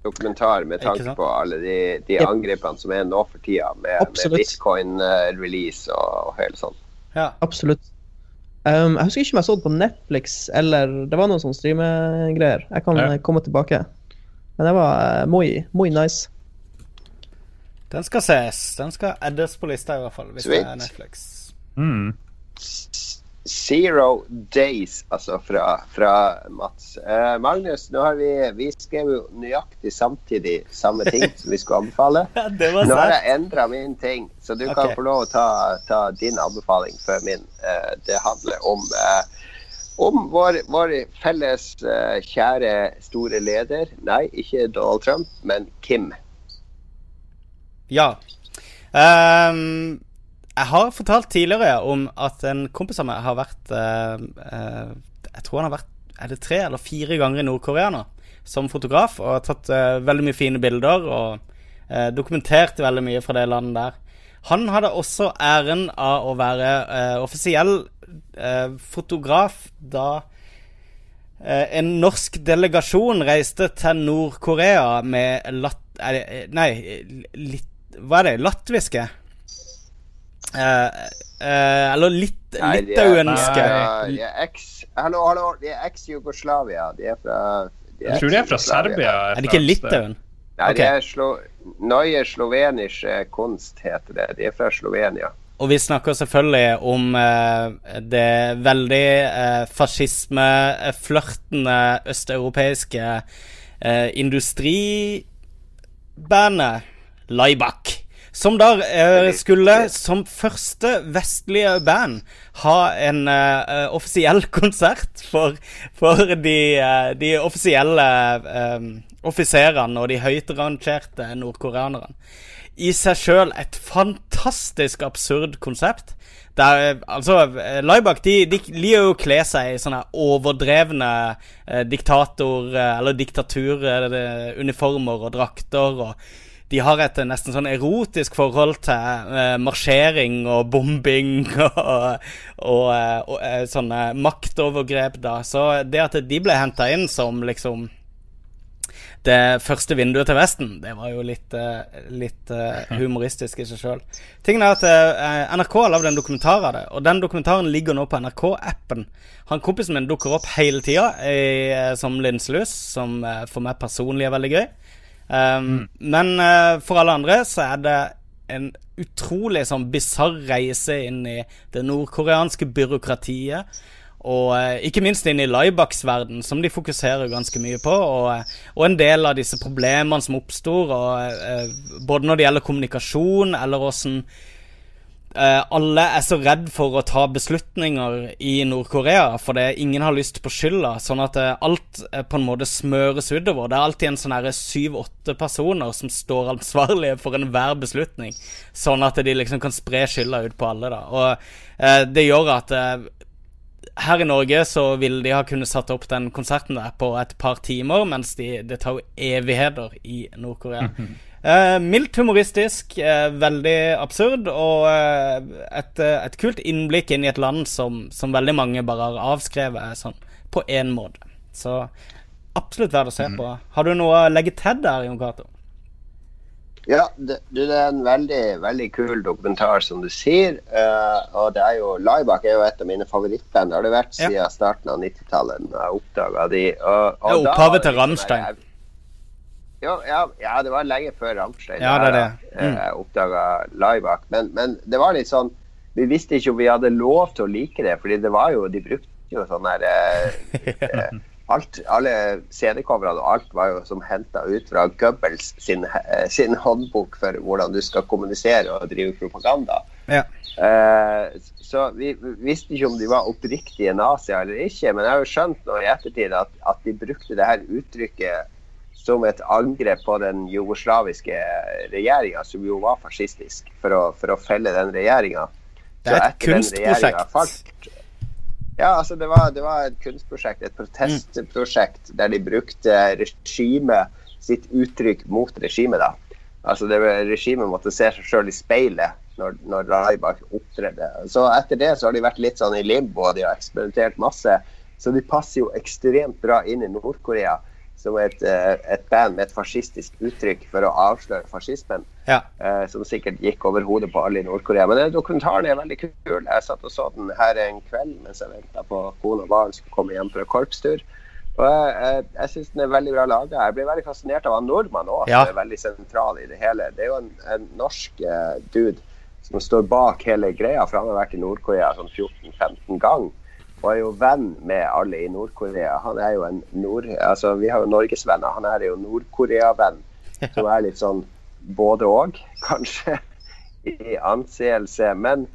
dokumentar med tanke på alle de, de Yep. angrepene som er nå for tida, med, med bitcoin-release og, og hele sånn. Ja. Absolutt. Um, jeg husker ikke om jeg så det på Netflix eller Det var noen sånne streamegreier. Jeg kan Ja. eh, komme tilbake. Men det var uh, moi, muy nice. Den skal ses. Den skal addes på lista, i hvert fall. Hvis det er Netflix. Mm. Zero Days, altså fra, fra Mats. Eh, Magnus, nå har vi, vi skrev jo nøyaktig samtidig samme ting som vi skulle anbefale. Ja, Nå har jeg endra min ting, så du kan få lov å ta, ta din anbefaling før min. Eh, det handler om, eh, om vår, vår felles eh, kjære store leder. Nei, ikke Donald Trump, men Kim. Ja. Ehm, jeg har fortalt tidligere om at en kompis av meg har vært eh, eh, Jeg tror han har vært Er det tre eller fire ganger i Nord-Korea nå som fotograf og har tatt eh, veldig mye fine bilder og eh, dokumentert veldig mye fra det landet der. Han hadde også æren av å være eh, offisiell eh, fotograf da en norsk delegasjon reiste til Nord-Korea med lat... Nei, litt Hva er det? Latviske? Eh, uh, eller litt Nei, de er-? Er eks... Hallo, hallo, de er eks-Jugoslavia. De er fra de Jeg tror de er fra. Serbia. Er det ikke Litauen? Nei, okay. det er slo... Neue slovenische kunst, heter det. De er fra Slovenia. Og vi snakker selvfølgelig om uh, det veldig uh, fascisme-flørtende østeuropeiske uh, industribandet Laibach. Som da eh, skulle, som første vestlige band, ha en eh, offisiell konsert for, for de, eh, de offisielle eh, offiserene og de høytrangerte nordkoreanerne i seg sjøl et fantastisk absurd konsept. Der, altså, Laibak de, de liker jo å kle seg i sånne overdrevne eh, diktator- eh, eller diktaturuniformer og drakter. og de har et nesten sånn erotisk forhold til eh, marsjering og bombing og, og, eh, og eh, sånne maktovergrep, da. Så det at de ble henta inn som liksom det første vinduet til Vesten, det var jo litt, eh, litt humoristisk i seg sjøl. Tingen er at NRK har lagd en dokumentar av det, og den dokumentaren ligger nå på NRK-appen. Han Kompisen min dukker opp hele tida som linselus, som for meg personlig er veldig gøy. Um, Men uh, for alle andre så er det en utrolig sånn bisarr reise inn i det nordkoreanske byråkratiet. Og eh, ikke minst inn i Laibaks verden, som de fokuserer ganske mye på. Og, eh, og en del av disse problemene som oppstår, og, både når det gjelder kommunikasjon, eller åssen alle er så redd for å ta beslutninger i Nord-Korea fordi ingen har lyst på skylda, sånn at eh, alt eh, på en måte smøres utover. Det er alltid en sånn syv-åtte personer som står ansvarlige for enhver beslutning, sånn at de liksom kan spre skylda ut på alle, da. Og eh, det gjør at eh, her i Norge så ville de ha kunnet satt opp den konserten der på et par timer, mens de, det tar jo evigheter i Nord-Korea. Eh, mildt humoristisk, uh, veldig absurd, og uh, et, et kult innblikk inn i et land som, som veldig mange bare har avskrevet sånn på én måte. Så absolutt verdt å se på. Har du noe å legge til der, Jon Cato? Ja, det, det er en veldig veldig kul dokumentar, som du sier. og det er jo Laibak er jo et av mine favorittband. Det har det vært Ja. siden starten av 90-tallet. når jeg oppdaga de. Og, og Det opphavet til liksom Rammstein. Jo, ja, ja, det var lenge før Rammstein. Ja, det det. da, eh, oppdaga Laibach. Men, men det var litt sånn Vi visste ikke om vi hadde lov til å like det, fordi det var jo De brukte jo sånn her eh, eh, alt, Alle CD-coverne og alt var jo som henta ut fra Goebbels sin, eh, sin håndbok for hvordan du skal kommunisere og drive propaganda. Ja. Eh, så vi vi visste ikke om de var oppriktige nazier eller ikke, men jeg har jo skjønt nå i ettertid at, at de brukte det her uttrykket som et angrep på den jugoslaviske regjeringa, som jo var fascistisk, for å, for å felle den regjeringa. Det er et kunstprosjekt. Ja, altså det var, det var et kunstprosjekt, et protestprosjekt, der de brukte regimet sitt uttrykk mot regimet. da. Altså det Regimet måtte se seg sjøl i speilet når, når Laibach opptredde. Så etter det så har de vært litt sånn i limbo, og de har eksperimentert masse. Så de passer jo ekstremt bra inn i Nord-Korea som et, eh, et band med et fascistisk uttrykk for å avsløre fascismen ja. eh, som sikkert gikk over hodet på alle i Nord-Korea. Men dokumentaren er veldig kul. Jeg satt og så den her en kveld mens jeg venta på kone og barn som kom hjem fra korpstur. Og jeg, jeg, jeg syns den er veldig bra laga. Jeg ble veldig fascinert av han nordmann òg, Ja. som er veldig sentral i det hele. Det er jo en, en norsk eh, dude som står bak hele greia, for han har vært i Nord-Korea sånn 14-15 ganger. Og er jo venn med alle i Nord-Korea. Han er jo en nord... Altså, vi har jo norgesvenner. Han er jo Nord-Korea-venn. Som er litt sånn både og, kanskje, i anseelse. Men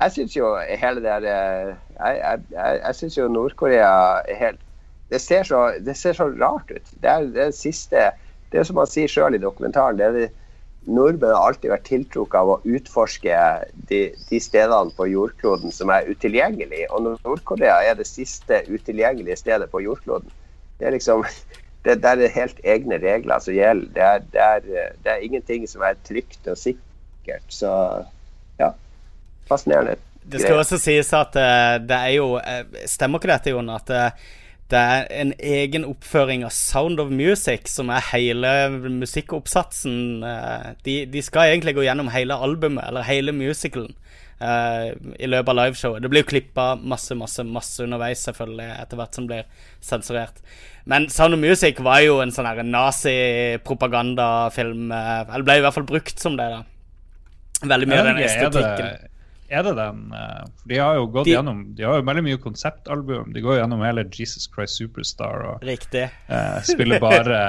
jeg syns jo hele det eh, Jeg, jeg, jeg, syns jo Nord-Korea er helt det ser, så, det ser så rart ut. Det er det siste Det er som han sier sjøl i dokumentaren. det er det Nordmenn har alltid vært tiltrukket av å utforske de, de stedene på jordkloden som er utilgjengelige. Og Nord-Korea er det siste utilgjengelige stedet på jordkloden. Det er liksom det, det er helt egne regler som gjelder. Det er, det, er, det er ingenting som er trygt og sikkert. Så ja. Fascinerende. Det skal også sies at eh, det er jo eh, Stemmer ikke dette, Jon? At eh, det er en egen oppføring av Sound of Music, som er hele musikkoppsatsen. eh, de, de skal egentlig gå gjennom hele albumet, eller hele musicalen, uh, i løpet av liveshowet. Det blir jo klippa masse, masse, masse underveis, selvfølgelig, etter hvert som blir sensurert. Men Sound of Music var jo en sånn her nazi-propagandafilm. eh, Eller ble i hvert fall brukt som det, da. Veldig mye av den estetikken. Er det den eh, for De har jo gått De- gjennom De har jo veldig mye konseptalbum. De går gjennom hele Jesus Christ Superstar og Riktig. eh, spiller bare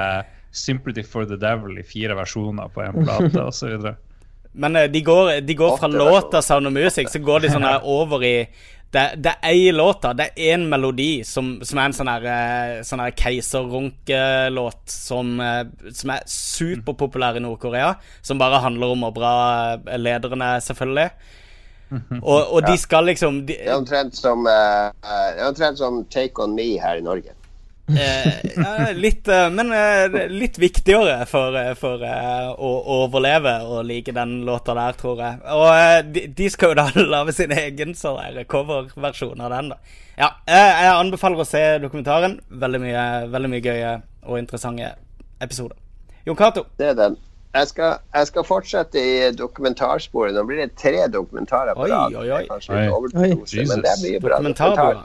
Sympathy for the Devil i fire versjoner på én plate osv. Men eh, de går, de går fra låta Sound of Music, så går de sånn her over i Det, det er ei låta, det er én melodi som, som er en sånn her, eh, sånn her keiserrunkelåt som, eh, som er superpopulær i Nord-Korea. Som bare handler om å bra eh, lederne, selvfølgelig. Og, og de skal liksom de, Det er omtrent som, uh, som Take On Me her i Norge. Eh, litt, eh, men litt viktigere for, for å, å overleve og like den låta der, tror jeg. Og de, de skal jo da lage sin egen sånn coverversjon av den, da. Ja, jeg anbefaler å se dokumentaren. Veldig mye, veldig mye gøye og interessante episoder. Jon Cato. Det er den. Jeg skal, jeg skal fortsette i dokumentarsporet. Nå blir det tre dokumentarer på rad. men det bra dokumentar.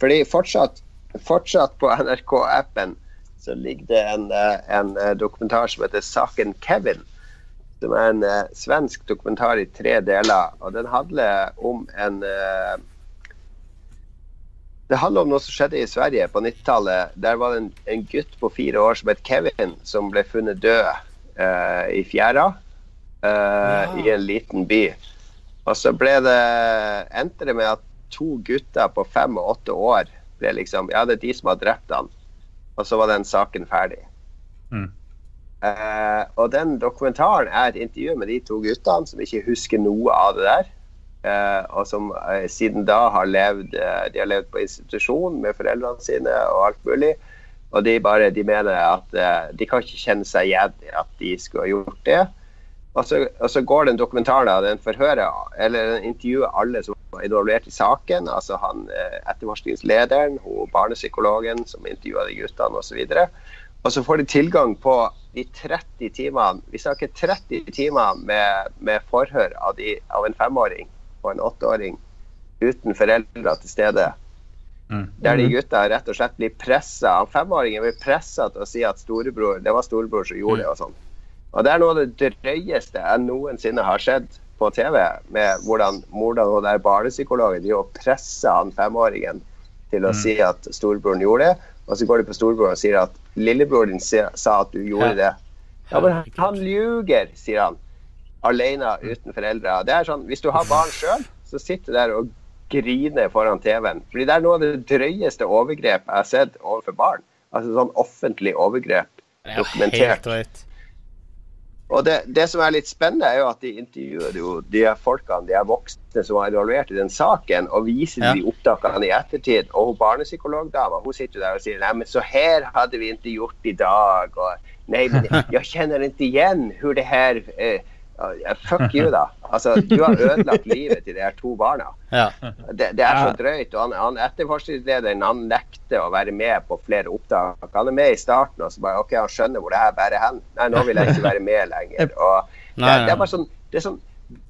Fordi fortsatt, fortsatt på NRK-appen så ligger det en, eh, en eh, dokumentar som heter 'Saken Kevin'. Som er en uh, svensk dokumentar i tre deler. Og den handler om en uh, Det handler om noe som skjedde i Sverige på 90-tallet. Der var det en, en gutt på fire år som het Kevin, som ble funnet død eh, i fjæra eh, i en liten by. Og så ble det endte det med at to gutter på fem og åtte år ble liksom Ja, det er de som har drept han. Og så var den saken ferdig. Mm. Eh, og den dokumentaren er et intervju med de to guttene som ikke husker noe av det der. Eh, og som eh, siden da har levd eh, De har levd på institusjon med foreldrene sine og alt mulig. Og de bare de mener at eh, de kan ikke kjenne seg igjen i at de skulle ha gjort det. Og så, og så går den dokumentaren av den forhøret, eller den intervjuer alle som var involvert i saken. Altså han eh, etterforskningslederen, hun barnepsykologen som intervjua de guttene osv. Og så får de tilgang på de 30 timene Vi snakker 30 timer med, med forhør av, de, av en femåring og en åtteåring uten foreldre til stede. Mm. Der de gutta rett og slett blir pressa. Femåringen blir pressa til å si at storebror, det var storebror som gjorde det. og sånn. Og Det er noe av det drøyeste jeg noensinne har sett på TV, med hvordan hvordan og der barnepsykologen de jo presser han femåringen til å Mm. si at storebroren gjorde det, og så går de på storebroren og sier at lillebror din sa sa at du gjorde det. Ja, men han ljuger, sier han. Alene uten foreldre. Det er sånn, Hvis du har barn sjøl, så sitter du der og griner foran TV-en. Fordi det er noe av det drøyeste overgrep jeg har sett overfor barn. Altså sånn offentlig overgrep. Er Dokumentert. Og det, det som er litt spennende, er jo at de intervjuer jo de folkene, de er voksne som var involvert i den saken, og viser Ja. de opptakene i ettertid. Og hun barnepsykologdama hun sitter der og sier nei, men så her hadde vi ikke gjort i dag. Og nei, men jeg kjenner ikke igjen hvor det her eh, Fuck you, da. Altså, du har ødelagt livet til de her to barna. Ja. Det, det er så drøyt. og han, han Etterforskningslederen han nekter å være med på flere opptak. Han er med i starten og så bare OK, han skjønner hvor det her bærer hen. Nei, nå vil jeg ikke være med lenger. Og det, det er bare sånn det er sånn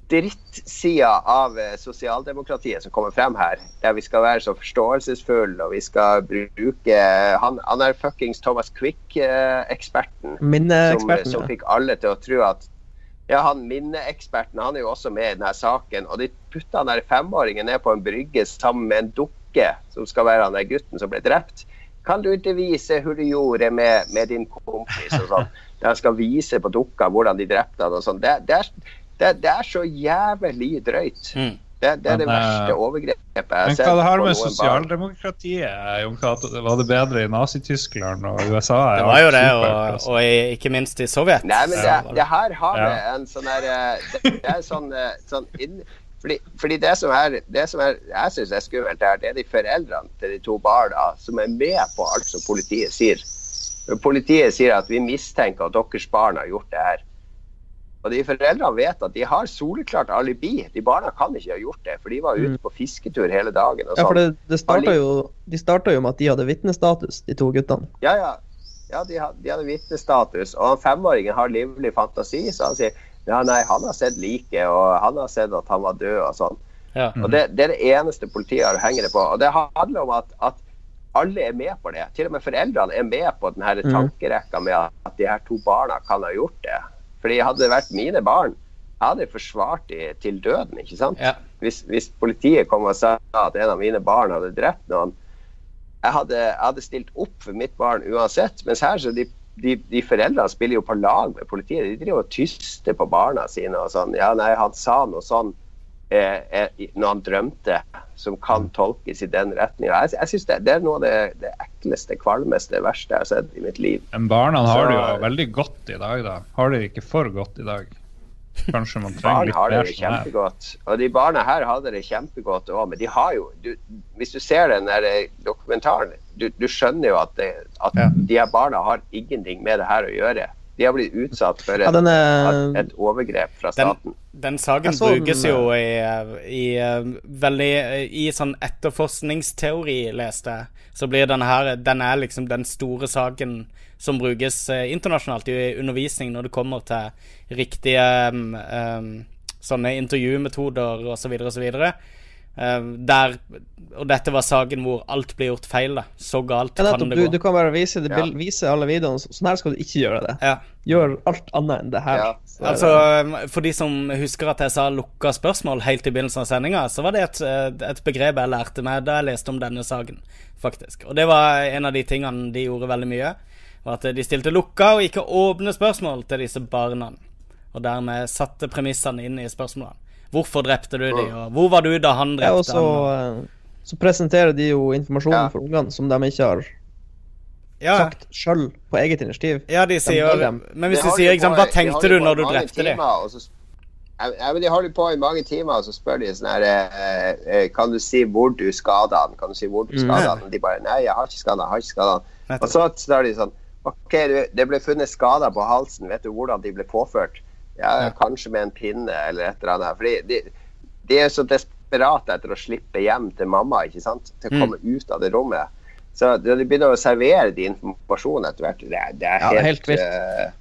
drittsida av eh, sosialdemokratiet som kommer frem her. Der vi skal være så forståelsesfulle og vi skal bruke Han, han er fuckings Thomas Quick-eksperten som, som fikk alle til å tro at ja, han minneeksperten han er jo også med i denne saken. Og de putta han der femåringen ned på en brygge sammen med en dukke som skal være han der gutten som ble drept. Kan du ikke vise hva du gjorde med, med din kompis og sånn? Der han skal vise på dukka hvordan de drepte han og sånn. Det, det, det, det er så jævlig drøyt. Mm. Det, det er det Men, det verste overgrepet jeg har Men sett hva det har med sosialdemokratiet Jon Cato? Var det bedre i Nazi-Tyskland og USA? Det var jo det, og, og i, ikke minst i Sovjet. Nei, men det, det her har Ja. vi en sånn her eh, Det, det er sånn, eh, sånn inn, fordi, fordi det som er det som er, jeg syns er skummelt her, det er de foreldrene til de to barna som er med på alt som politiet sier. Politiet sier at vi mistenker at deres barn har gjort det her. Og de foreldrene vet at de har soleklart alibi. De barna kan ikke ha gjort det, for de var ute på fisketur hele dagen. og Ja, for sånn. det, det starta jo, de starta jo med at de hadde vitnestatus, de to guttene. Ja, ja. ja de, had, de hadde vitnestatus. Og femåringen har livlig fantasi, så han sier ja, nei, han har sett liket, og han har sett at han var død og sånn. Ja. Og det, det er det eneste politiet har å henge det på. Og det handler om at, at alle er med på det. Til og med foreldrene er med på den her Mm. tankerekka med at de her to barna kan ha gjort det. Fordi hadde det vært mine barn, jeg hadde forsvart dem til døden, ikke sant? Ja. Hvis, hvis politiet kom og sa at en av mine barn hadde drept noen, jeg hadde, jeg hadde stilt opp for mitt barn uansett. Mens her så de, de, de foreldrene spiller jo på lag med politiet. De driver og tyster på barna sine og sånn. Ja, nei, han sa noe sånn eh, når han drømte, som kan tolkes i den retninga. Jeg, jeg synes det, det er noe av det, det ekleste, kvalmeste, verste jeg har sett i mitt liv. Men barna har det jo veldig godt i dag, da. Har de ikke for godt i dag? Kanskje man trenger litt har det mer sånn kjempegodt. Og de barna her hadde det kjempegodt òg, men de har jo du, Hvis du ser den der eh, dokumentaren, du, du skjønner jo at, det, at Ja. de her barna har ingenting med det her å gjøre. De har blitt utsatt for et, ja, denne, et overgrep fra staten. den saken så brukes jo i, i, eh, veldig I sånn etterforskningsteori, leste jeg. Så blir denne her Den er liksom den store saken som brukes eh, internasjonalt i undervisning når det kommer til riktige um, um, sånne intervjumetoder osv. osv. Uh, der Og dette var saken hvor alt ble gjort feil. da Så galt ja, kan det du, gå. du kan bare vise, det, Ja. vise alle videoene. Sånn her skal du ikke gjøre det. Ja. Gjør alt annet enn det her. Ja. Er Altså, det- For de som husker at jeg sa lukka spørsmål helt i begynnelsen av sendinga, så var det et, et begrep jeg lærte meg da jeg leste om denne saken, faktisk. Og det var en av de tingene de gjorde veldig mye. Var at de stilte lukka og ikke åpne spørsmål til disse barna. Og dermed satte premissene inn i spørsmålene. Hvorfor drepte du dem, og hvor var du da han ja, og drepte så, han? og så presenterer de jo informasjonen Ja. for ungene som de ikke har Ja, sagt sjøl på eget initiativ. ja, de sier de, dem. Men hvis De de sier sant, Hva tenkte du når du drepte de? timer, og så- Ja, men De holder på i mange timer, og så spør de sånn her eh, eh, Kan du si hvor du skada han? Kan du si hvor du Mm. skada han? De bare Nei, jeg har ikke skada han. Har ikke skadet han. Og så står de sånn OK, du, det ble funnet skader på halsen. Vet du hvordan de ble påført? Ja, kanskje med en pinne eller et eller annet. Fordi de, de er så desperate etter å slippe hjem til mamma, ikke sant? til Mm. å komme ut av det rommet. Så de begynner å servere de informasjon etter hvert, det det er Ja, helt, helt vilt. eh,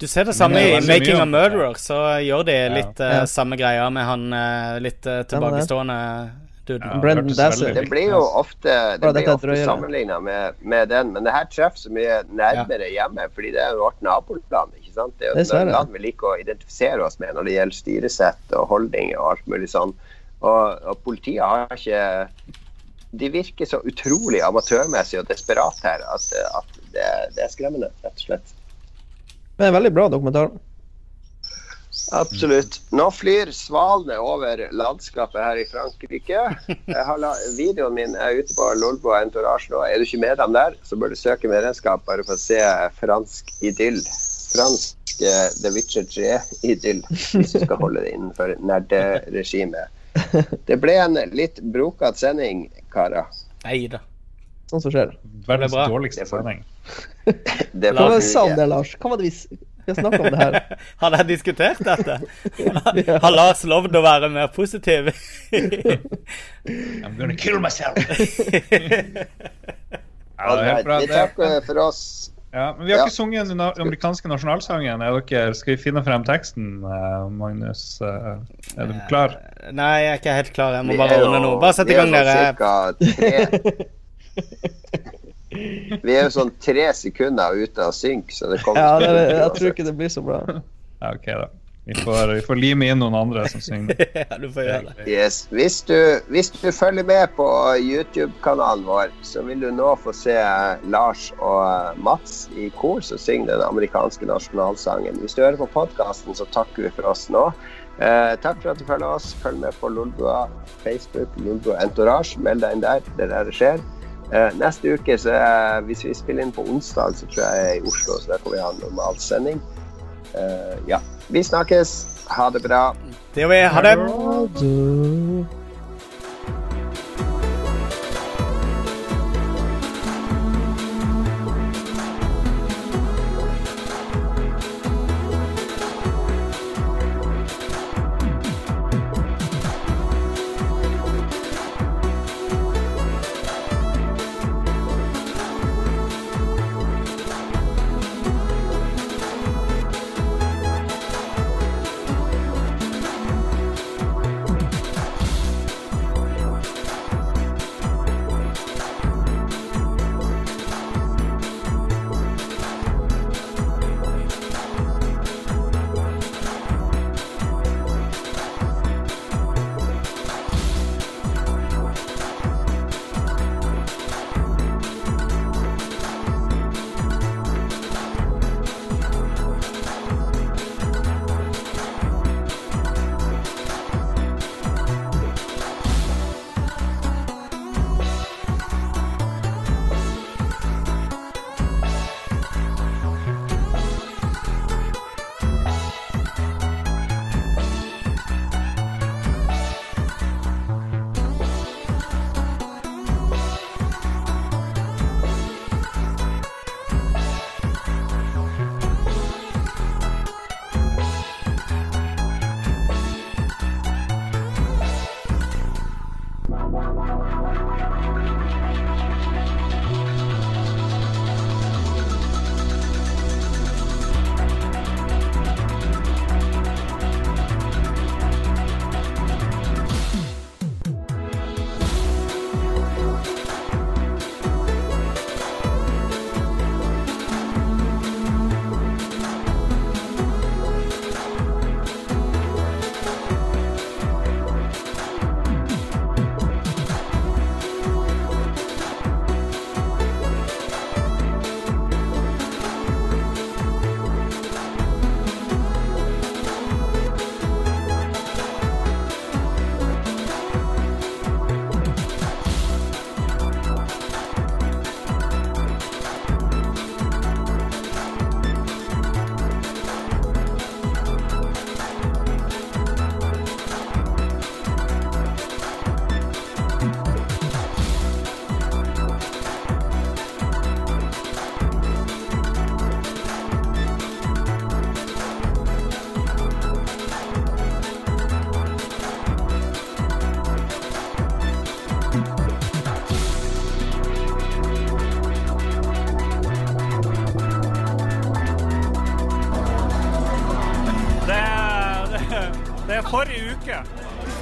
Du ser det samme det i 'Making a Murderer', så gjør de litt ja. Ja. samme greia med han eh, litt uh, tilbakestående duden. Ja, Brendan det blir jo ofte, det blir ofte sammenligna med, med den, men det her treffer så mye nærmere hjemme, fordi det er jo vårt naboland. Ikke sant? Det er jo et land vi liker å identifisere oss med når det gjelder styresett og holdninger og alt mulig sånn. Og, og politiet har ikke De virker så utrolig amatørmessig og desperat her at, at det, det er skremmende, rett og slett. Men en veldig bra dokumentar. Absolutt. Nå flyr svalene over landskapet her i Frankrike. La videoen min er ute på Lolbo Entourage nå. Er du ikke med dem der, så bør du søke medlemskap bare for å se fransk idyll. Fransk eh, The Witcher 3-idyll, hvis du skal holde det innenfor nerderegimet. Det ble en litt brokete sending, karer. Nei da. Sånn som skjer. Verdens Det er bra. dårligste sending. Det var det du sa det, Lars? Hva var det vi, vi har snakka om det her? Har dere diskutert dette? Har Lars lovd å være mer positiv? I'm gonna kill myself. Ja, det er helt bra. Vi er- takker for oss. Ja, men vi har Ja. ikke sunget den amerikanske nasjonalsangen. Er dere, skal vi finne frem teksten, eh, Magnus? Eh, Er du klar? Nei, jeg er ikke helt klar. Jeg må bare ordne noe. Bare sett i gang, sånn dere. Vi er jo sånn tre sekunder ute av synk, så det kommer Ja, til å det, jeg tror ikke det blir så bra. Ja, ok, da. Vi får, vi får lime inn noen andre som synger. ja, du får gjøre det. Yes. Hvis, du, hvis du følger med på YouTube-kanalen vår, så vil du nå få se Lars og Mats i kor som synger den amerikanske nasjonalsangen. Hvis du hører på podkasten, så takker vi for oss nå. Eh, takk for at du følger oss. Følg med på Lolbua Facebook, Lolbua Entourage. Meld deg inn der. Det er der det skjer. Eh, neste uke, så er, hvis vi spiller inn på onsdag, så tror jeg jeg er i Oslo, så der kommer vi ha en normal sending. Eh, ja. Vi snakkes. Ha det bra. Det gjør vi. Ha det. Ha det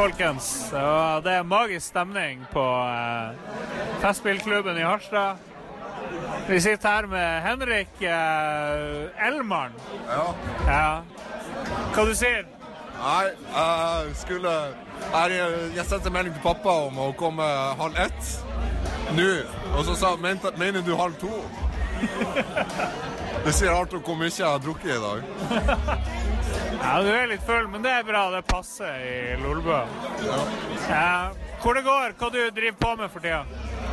folkens. Og det er magisk stemning på eh, Festspillklubben i Harstad. Vi sitter her med Henrik eh, Elmann. Ja. Ja. Hva du sier Nei, jeg skulle Jeg, jeg sendte melding til pappa om å komme halv ett nå. Og så sa han mener du halv to? Det sier alt om hvor mye jeg har drukket i dag. Ja, du er litt full, men det er bra. Det passer i Lolbø. Ja. Ja. Hvor det går, hva du driver på med for tida?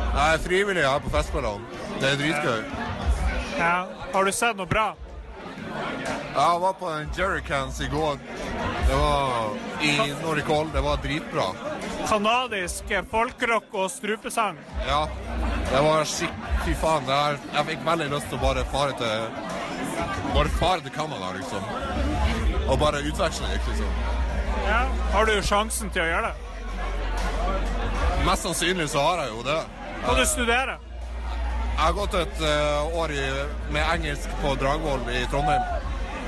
Jeg er frivillig her på Festspillene. Det er dritgøy. Ja. Har du sett noe bra? Jeg var på en Jerrycans i går. Det var i Nordic Det var dritbra. Kanadisk folkrock og strupesang. Ja, det var skikk... Fy faen. Er, jeg fikk veldig lyst til å bare fare til Bare fare til Canada, liksom. Og bare utveksle litt, liksom. Ja. Har du sjansen til å gjøre det? Mest sannsynlig så har jeg jo det. Hva du studerer? Jeg har gått et eh, år i, med engelsk på Dragvoll i Trondheim.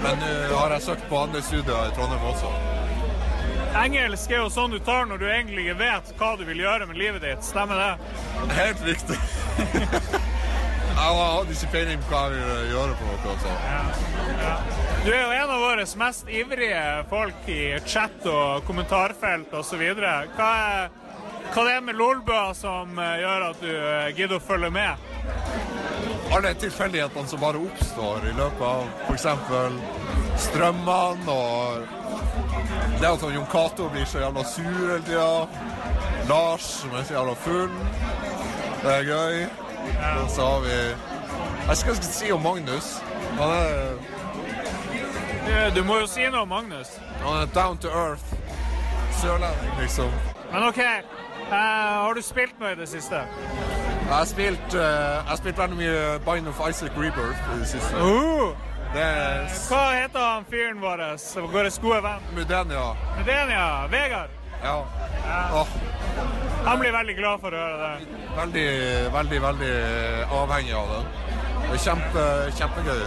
Men nå har jeg søkt på andre studier i Trondheim også. Engelsk er jo sånn du tar når du egentlig ikke vet hva du vil gjøre med livet ditt. Stemmer det? Helt riktig. jeg hadde ikke peiling på hva jeg ville gjøre på noe. Altså. Du er jo en av våre mest ivrige folk i chat og kommentarfelt osv. Hva, er- hva det er med Lolbø som eh, gjør at du eh, gidder å følge med? Alle tilfeldighetene som bare oppstår i løpet av f.eks. strømmene og Det at Jon Cato blir så jævla sur hele tida. Lars som er så jævla full. Det er gøy. Og så har vi Jeg skal ikke si om Magnus. Han er, Du, må jo si noe om Magnus. han er down to earth. Sørlending, liksom. Men OK, Uh, har du spilt noe i det siste? Jeg har spilt, uh, jeg har spilt veldig mye Bind of Isaac Rebirth i det siste. Uh, Det er hva heter han fyren vår? Vår gode venn? Mudenia. Mudenia. Vegard? Ja. Åh, Han blir veldig glad for å høre det. veldig, veldig, veldig avhengig av det. Det er kjempe, kjempegøy.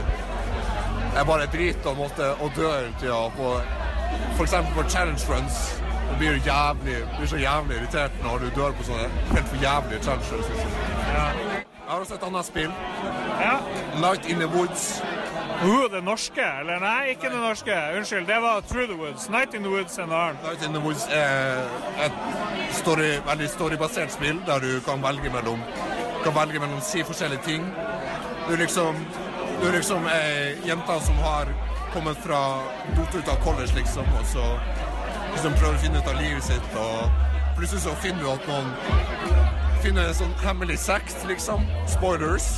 Jeg bare driter om å dø hele tida på f.eks. på challenge runs. Du blir jævlig, blir så jævlig irritert når du dør på sånne helt for jævlige challenge runs. Ja. Jeg har også et annet spill. Ja. Night in the Woods. Uh, det norske? Eller nei, ikke det norske. Unnskyld, det var Through the Woods. Night in the Woods and Arn. Night in the Woods er et story, veldig storybasert spill der du kan velge mellom kan velge mellom si forskjellige ting. Du liksom du liksom ei jente som har kommet fra Dota ut av college, liksom, og så liksom prøver å finne ut av livet sitt, og plutselig så finner du at noen finner en sånn hemmelig sekt, liksom. Spoilers,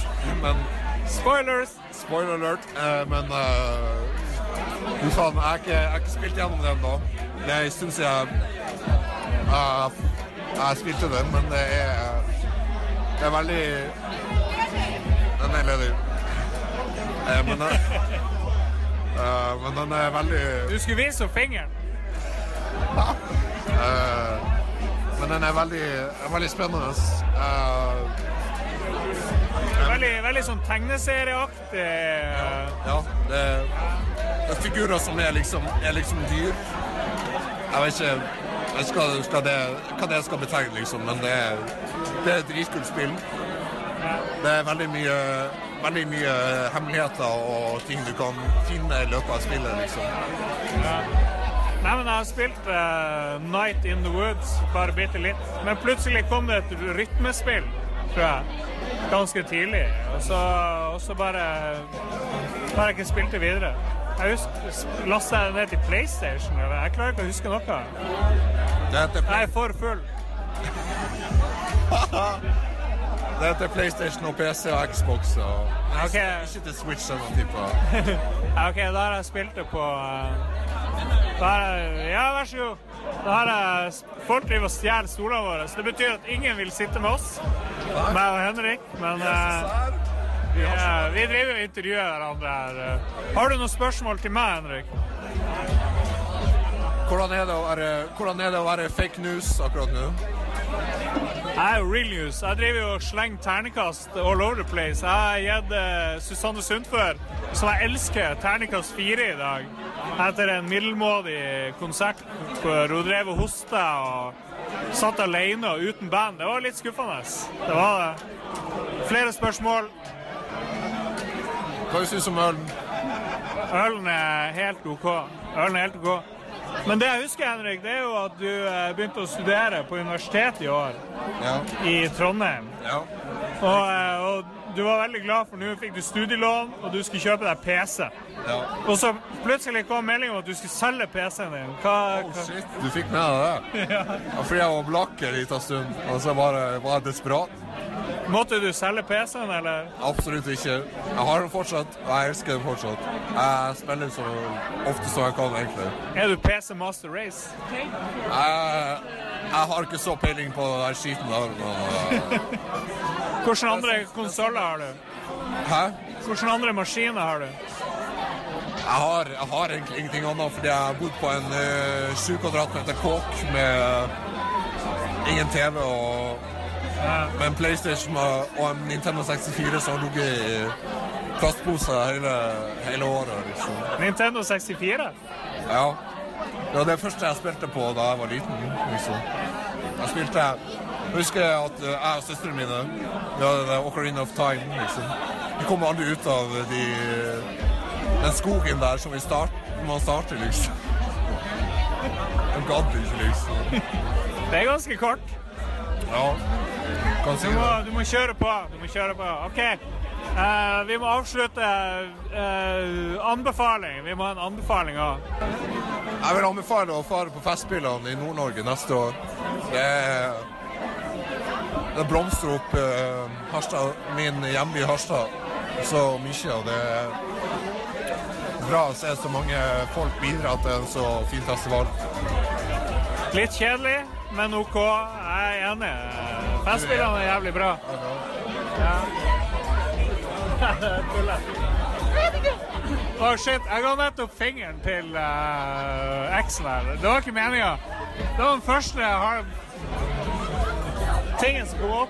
men Spoilers! Spoiler alert, eh, men uh, Fy faen, jeg har ikke, spilt gjennom det ennå. Det er en stund siden jeg, spilte den, men det er, det er veldig Den er ledig. Eh, men, eh, men den er veldig Du skulle vise fingeren. eh, Men den er veldig, veldig spennende. Eh, Veldig, veldig sånn tegneserieaktig. Ja, Ja, det det er figurer som er liksom, er liksom dyr. Jeg vet ikke jeg skal, skal det, hva det skal betegne, liksom, men det er, det er dritkult spill. Det er veldig mye, veldig mye hemmeligheter og ting du kan finne i løpet av spillet, liksom. Nei, men jeg har spilt uh, Night in the Woods, bare bitte litt. Men plutselig kom det et rytmespill, tror jeg, ganske tidlig. Og så, og så bare bare ikke spilte videre. Jeg husker, Lasta jeg ned til PlayStation? Eller? Jeg klarer ikke å huske noe. Det heter, Jeg er for full. det heter PlayStation og PC og Xbox. Og, okay. Ikke til Switch eller noe type. OK, da har jeg spilt det på eh, jeg, Ja, vær så god. Da har jeg Folk driver og stjeler stolene våre, så det betyr at ingen vil sitte med oss. Meg og Henrik. Men eh, ja, vi driver og intervjuer hverandre her. eh. Har du noen spørsmål til meg, Henrik? Hvordan er, det å være, er det å være fake news akkurat nå? Jeg er jo real news. Jeg driver jo og slenger ternekast all over the place. Jeg har gitt uh, Susanne Sundfør, som jeg elsker, ternekast fire i dag. Etter en middelmådig konsert hvor hun drev og hosta og satt alene og uten band. Det var litt skuffende. Det var det. Flere spørsmål. Hva syns du om ølen? Ølen er helt OK. Ølen er helt OK. Men det jeg husker, Henrik, det er jo at du eh, begynte å studere på universitetet i år, Ja. i Trondheim. ja. Og, eh, og du var veldig glad for nå fikk du studielån, og du skulle kjøpe deg PC. ja. Og så plutselig kom melding om at du skulle selge PC-en din. Hva, Oh, hva? shit, du fikk med deg det? Ja. Fordi jeg var blakk en liten stund, og så bare var jeg desperat. Måtte du selge PC-en, eller? Absolutt ikke. Jeg har den fortsatt, og jeg elsker den fortsatt. Jeg spiller så ofte som jeg kan, egentlig. Er du PC Master Race? Jeg, jeg har ikke så peiling på den skiten der. Men, Hvilke andre konsoller har du? hæ? Hvilke andre maskiner har du? Jeg har, jeg har egentlig ingenting annet, fordi jeg har bodd på en uh, 7 kvadratmeter kåk med ingen TV og med en PlayStation og, og en Nintendo 64 som har ligget i plastpose hele, hele året. Liksom. Nintendo 64? Ja. Det var det første jeg spilte på da jeg var liten. Liksom. Jeg spilte Jeg at uh, jeg og søstrene mine vi hadde det Ocarina of Time. Liksom. Vi kom aldri ut av de, den skogen der som vi start, man starter, liksom. Jeg gadd ikke, liksom. Det er ganske kort. Ja, kan si Du må, det. du må kjøre på. Du må kjøre på. OK. Uh, vi må avslutte Uh, anbefaling. Vi må ha en anbefaling òg. Jeg vil anbefale å fare på Festspillene i Nord-Norge neste år. Det er det blomstrer opp eh, Harstad, min hjemby Harstad så mye, og det er bra å se så mange folk bidra til en så fin festival. Litt kjedelig, men OK. Jeg er enig. Festspillene er jævlig bra. Ja. Tuller. Å, shit. Jeg ga nettopp fingeren til uh, eksen her. Det var ikke meninga. Det var den første har... tingen som kom opp.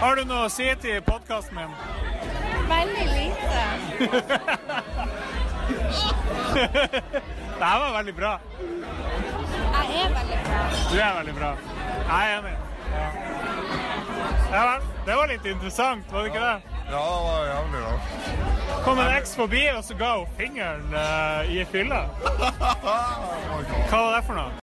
Har du noe å si til podkasten min? Veldig lite. Det her var veldig bra. Jeg er veldig bra. Du er veldig bra. Jeg er enig. Ja. ja vel. Det var litt interessant, var det ikke det? Ja, det var jævlig bra. Kom en eks forbi, og så ga hun fingeren uh, i fylla. Hva var det for noe?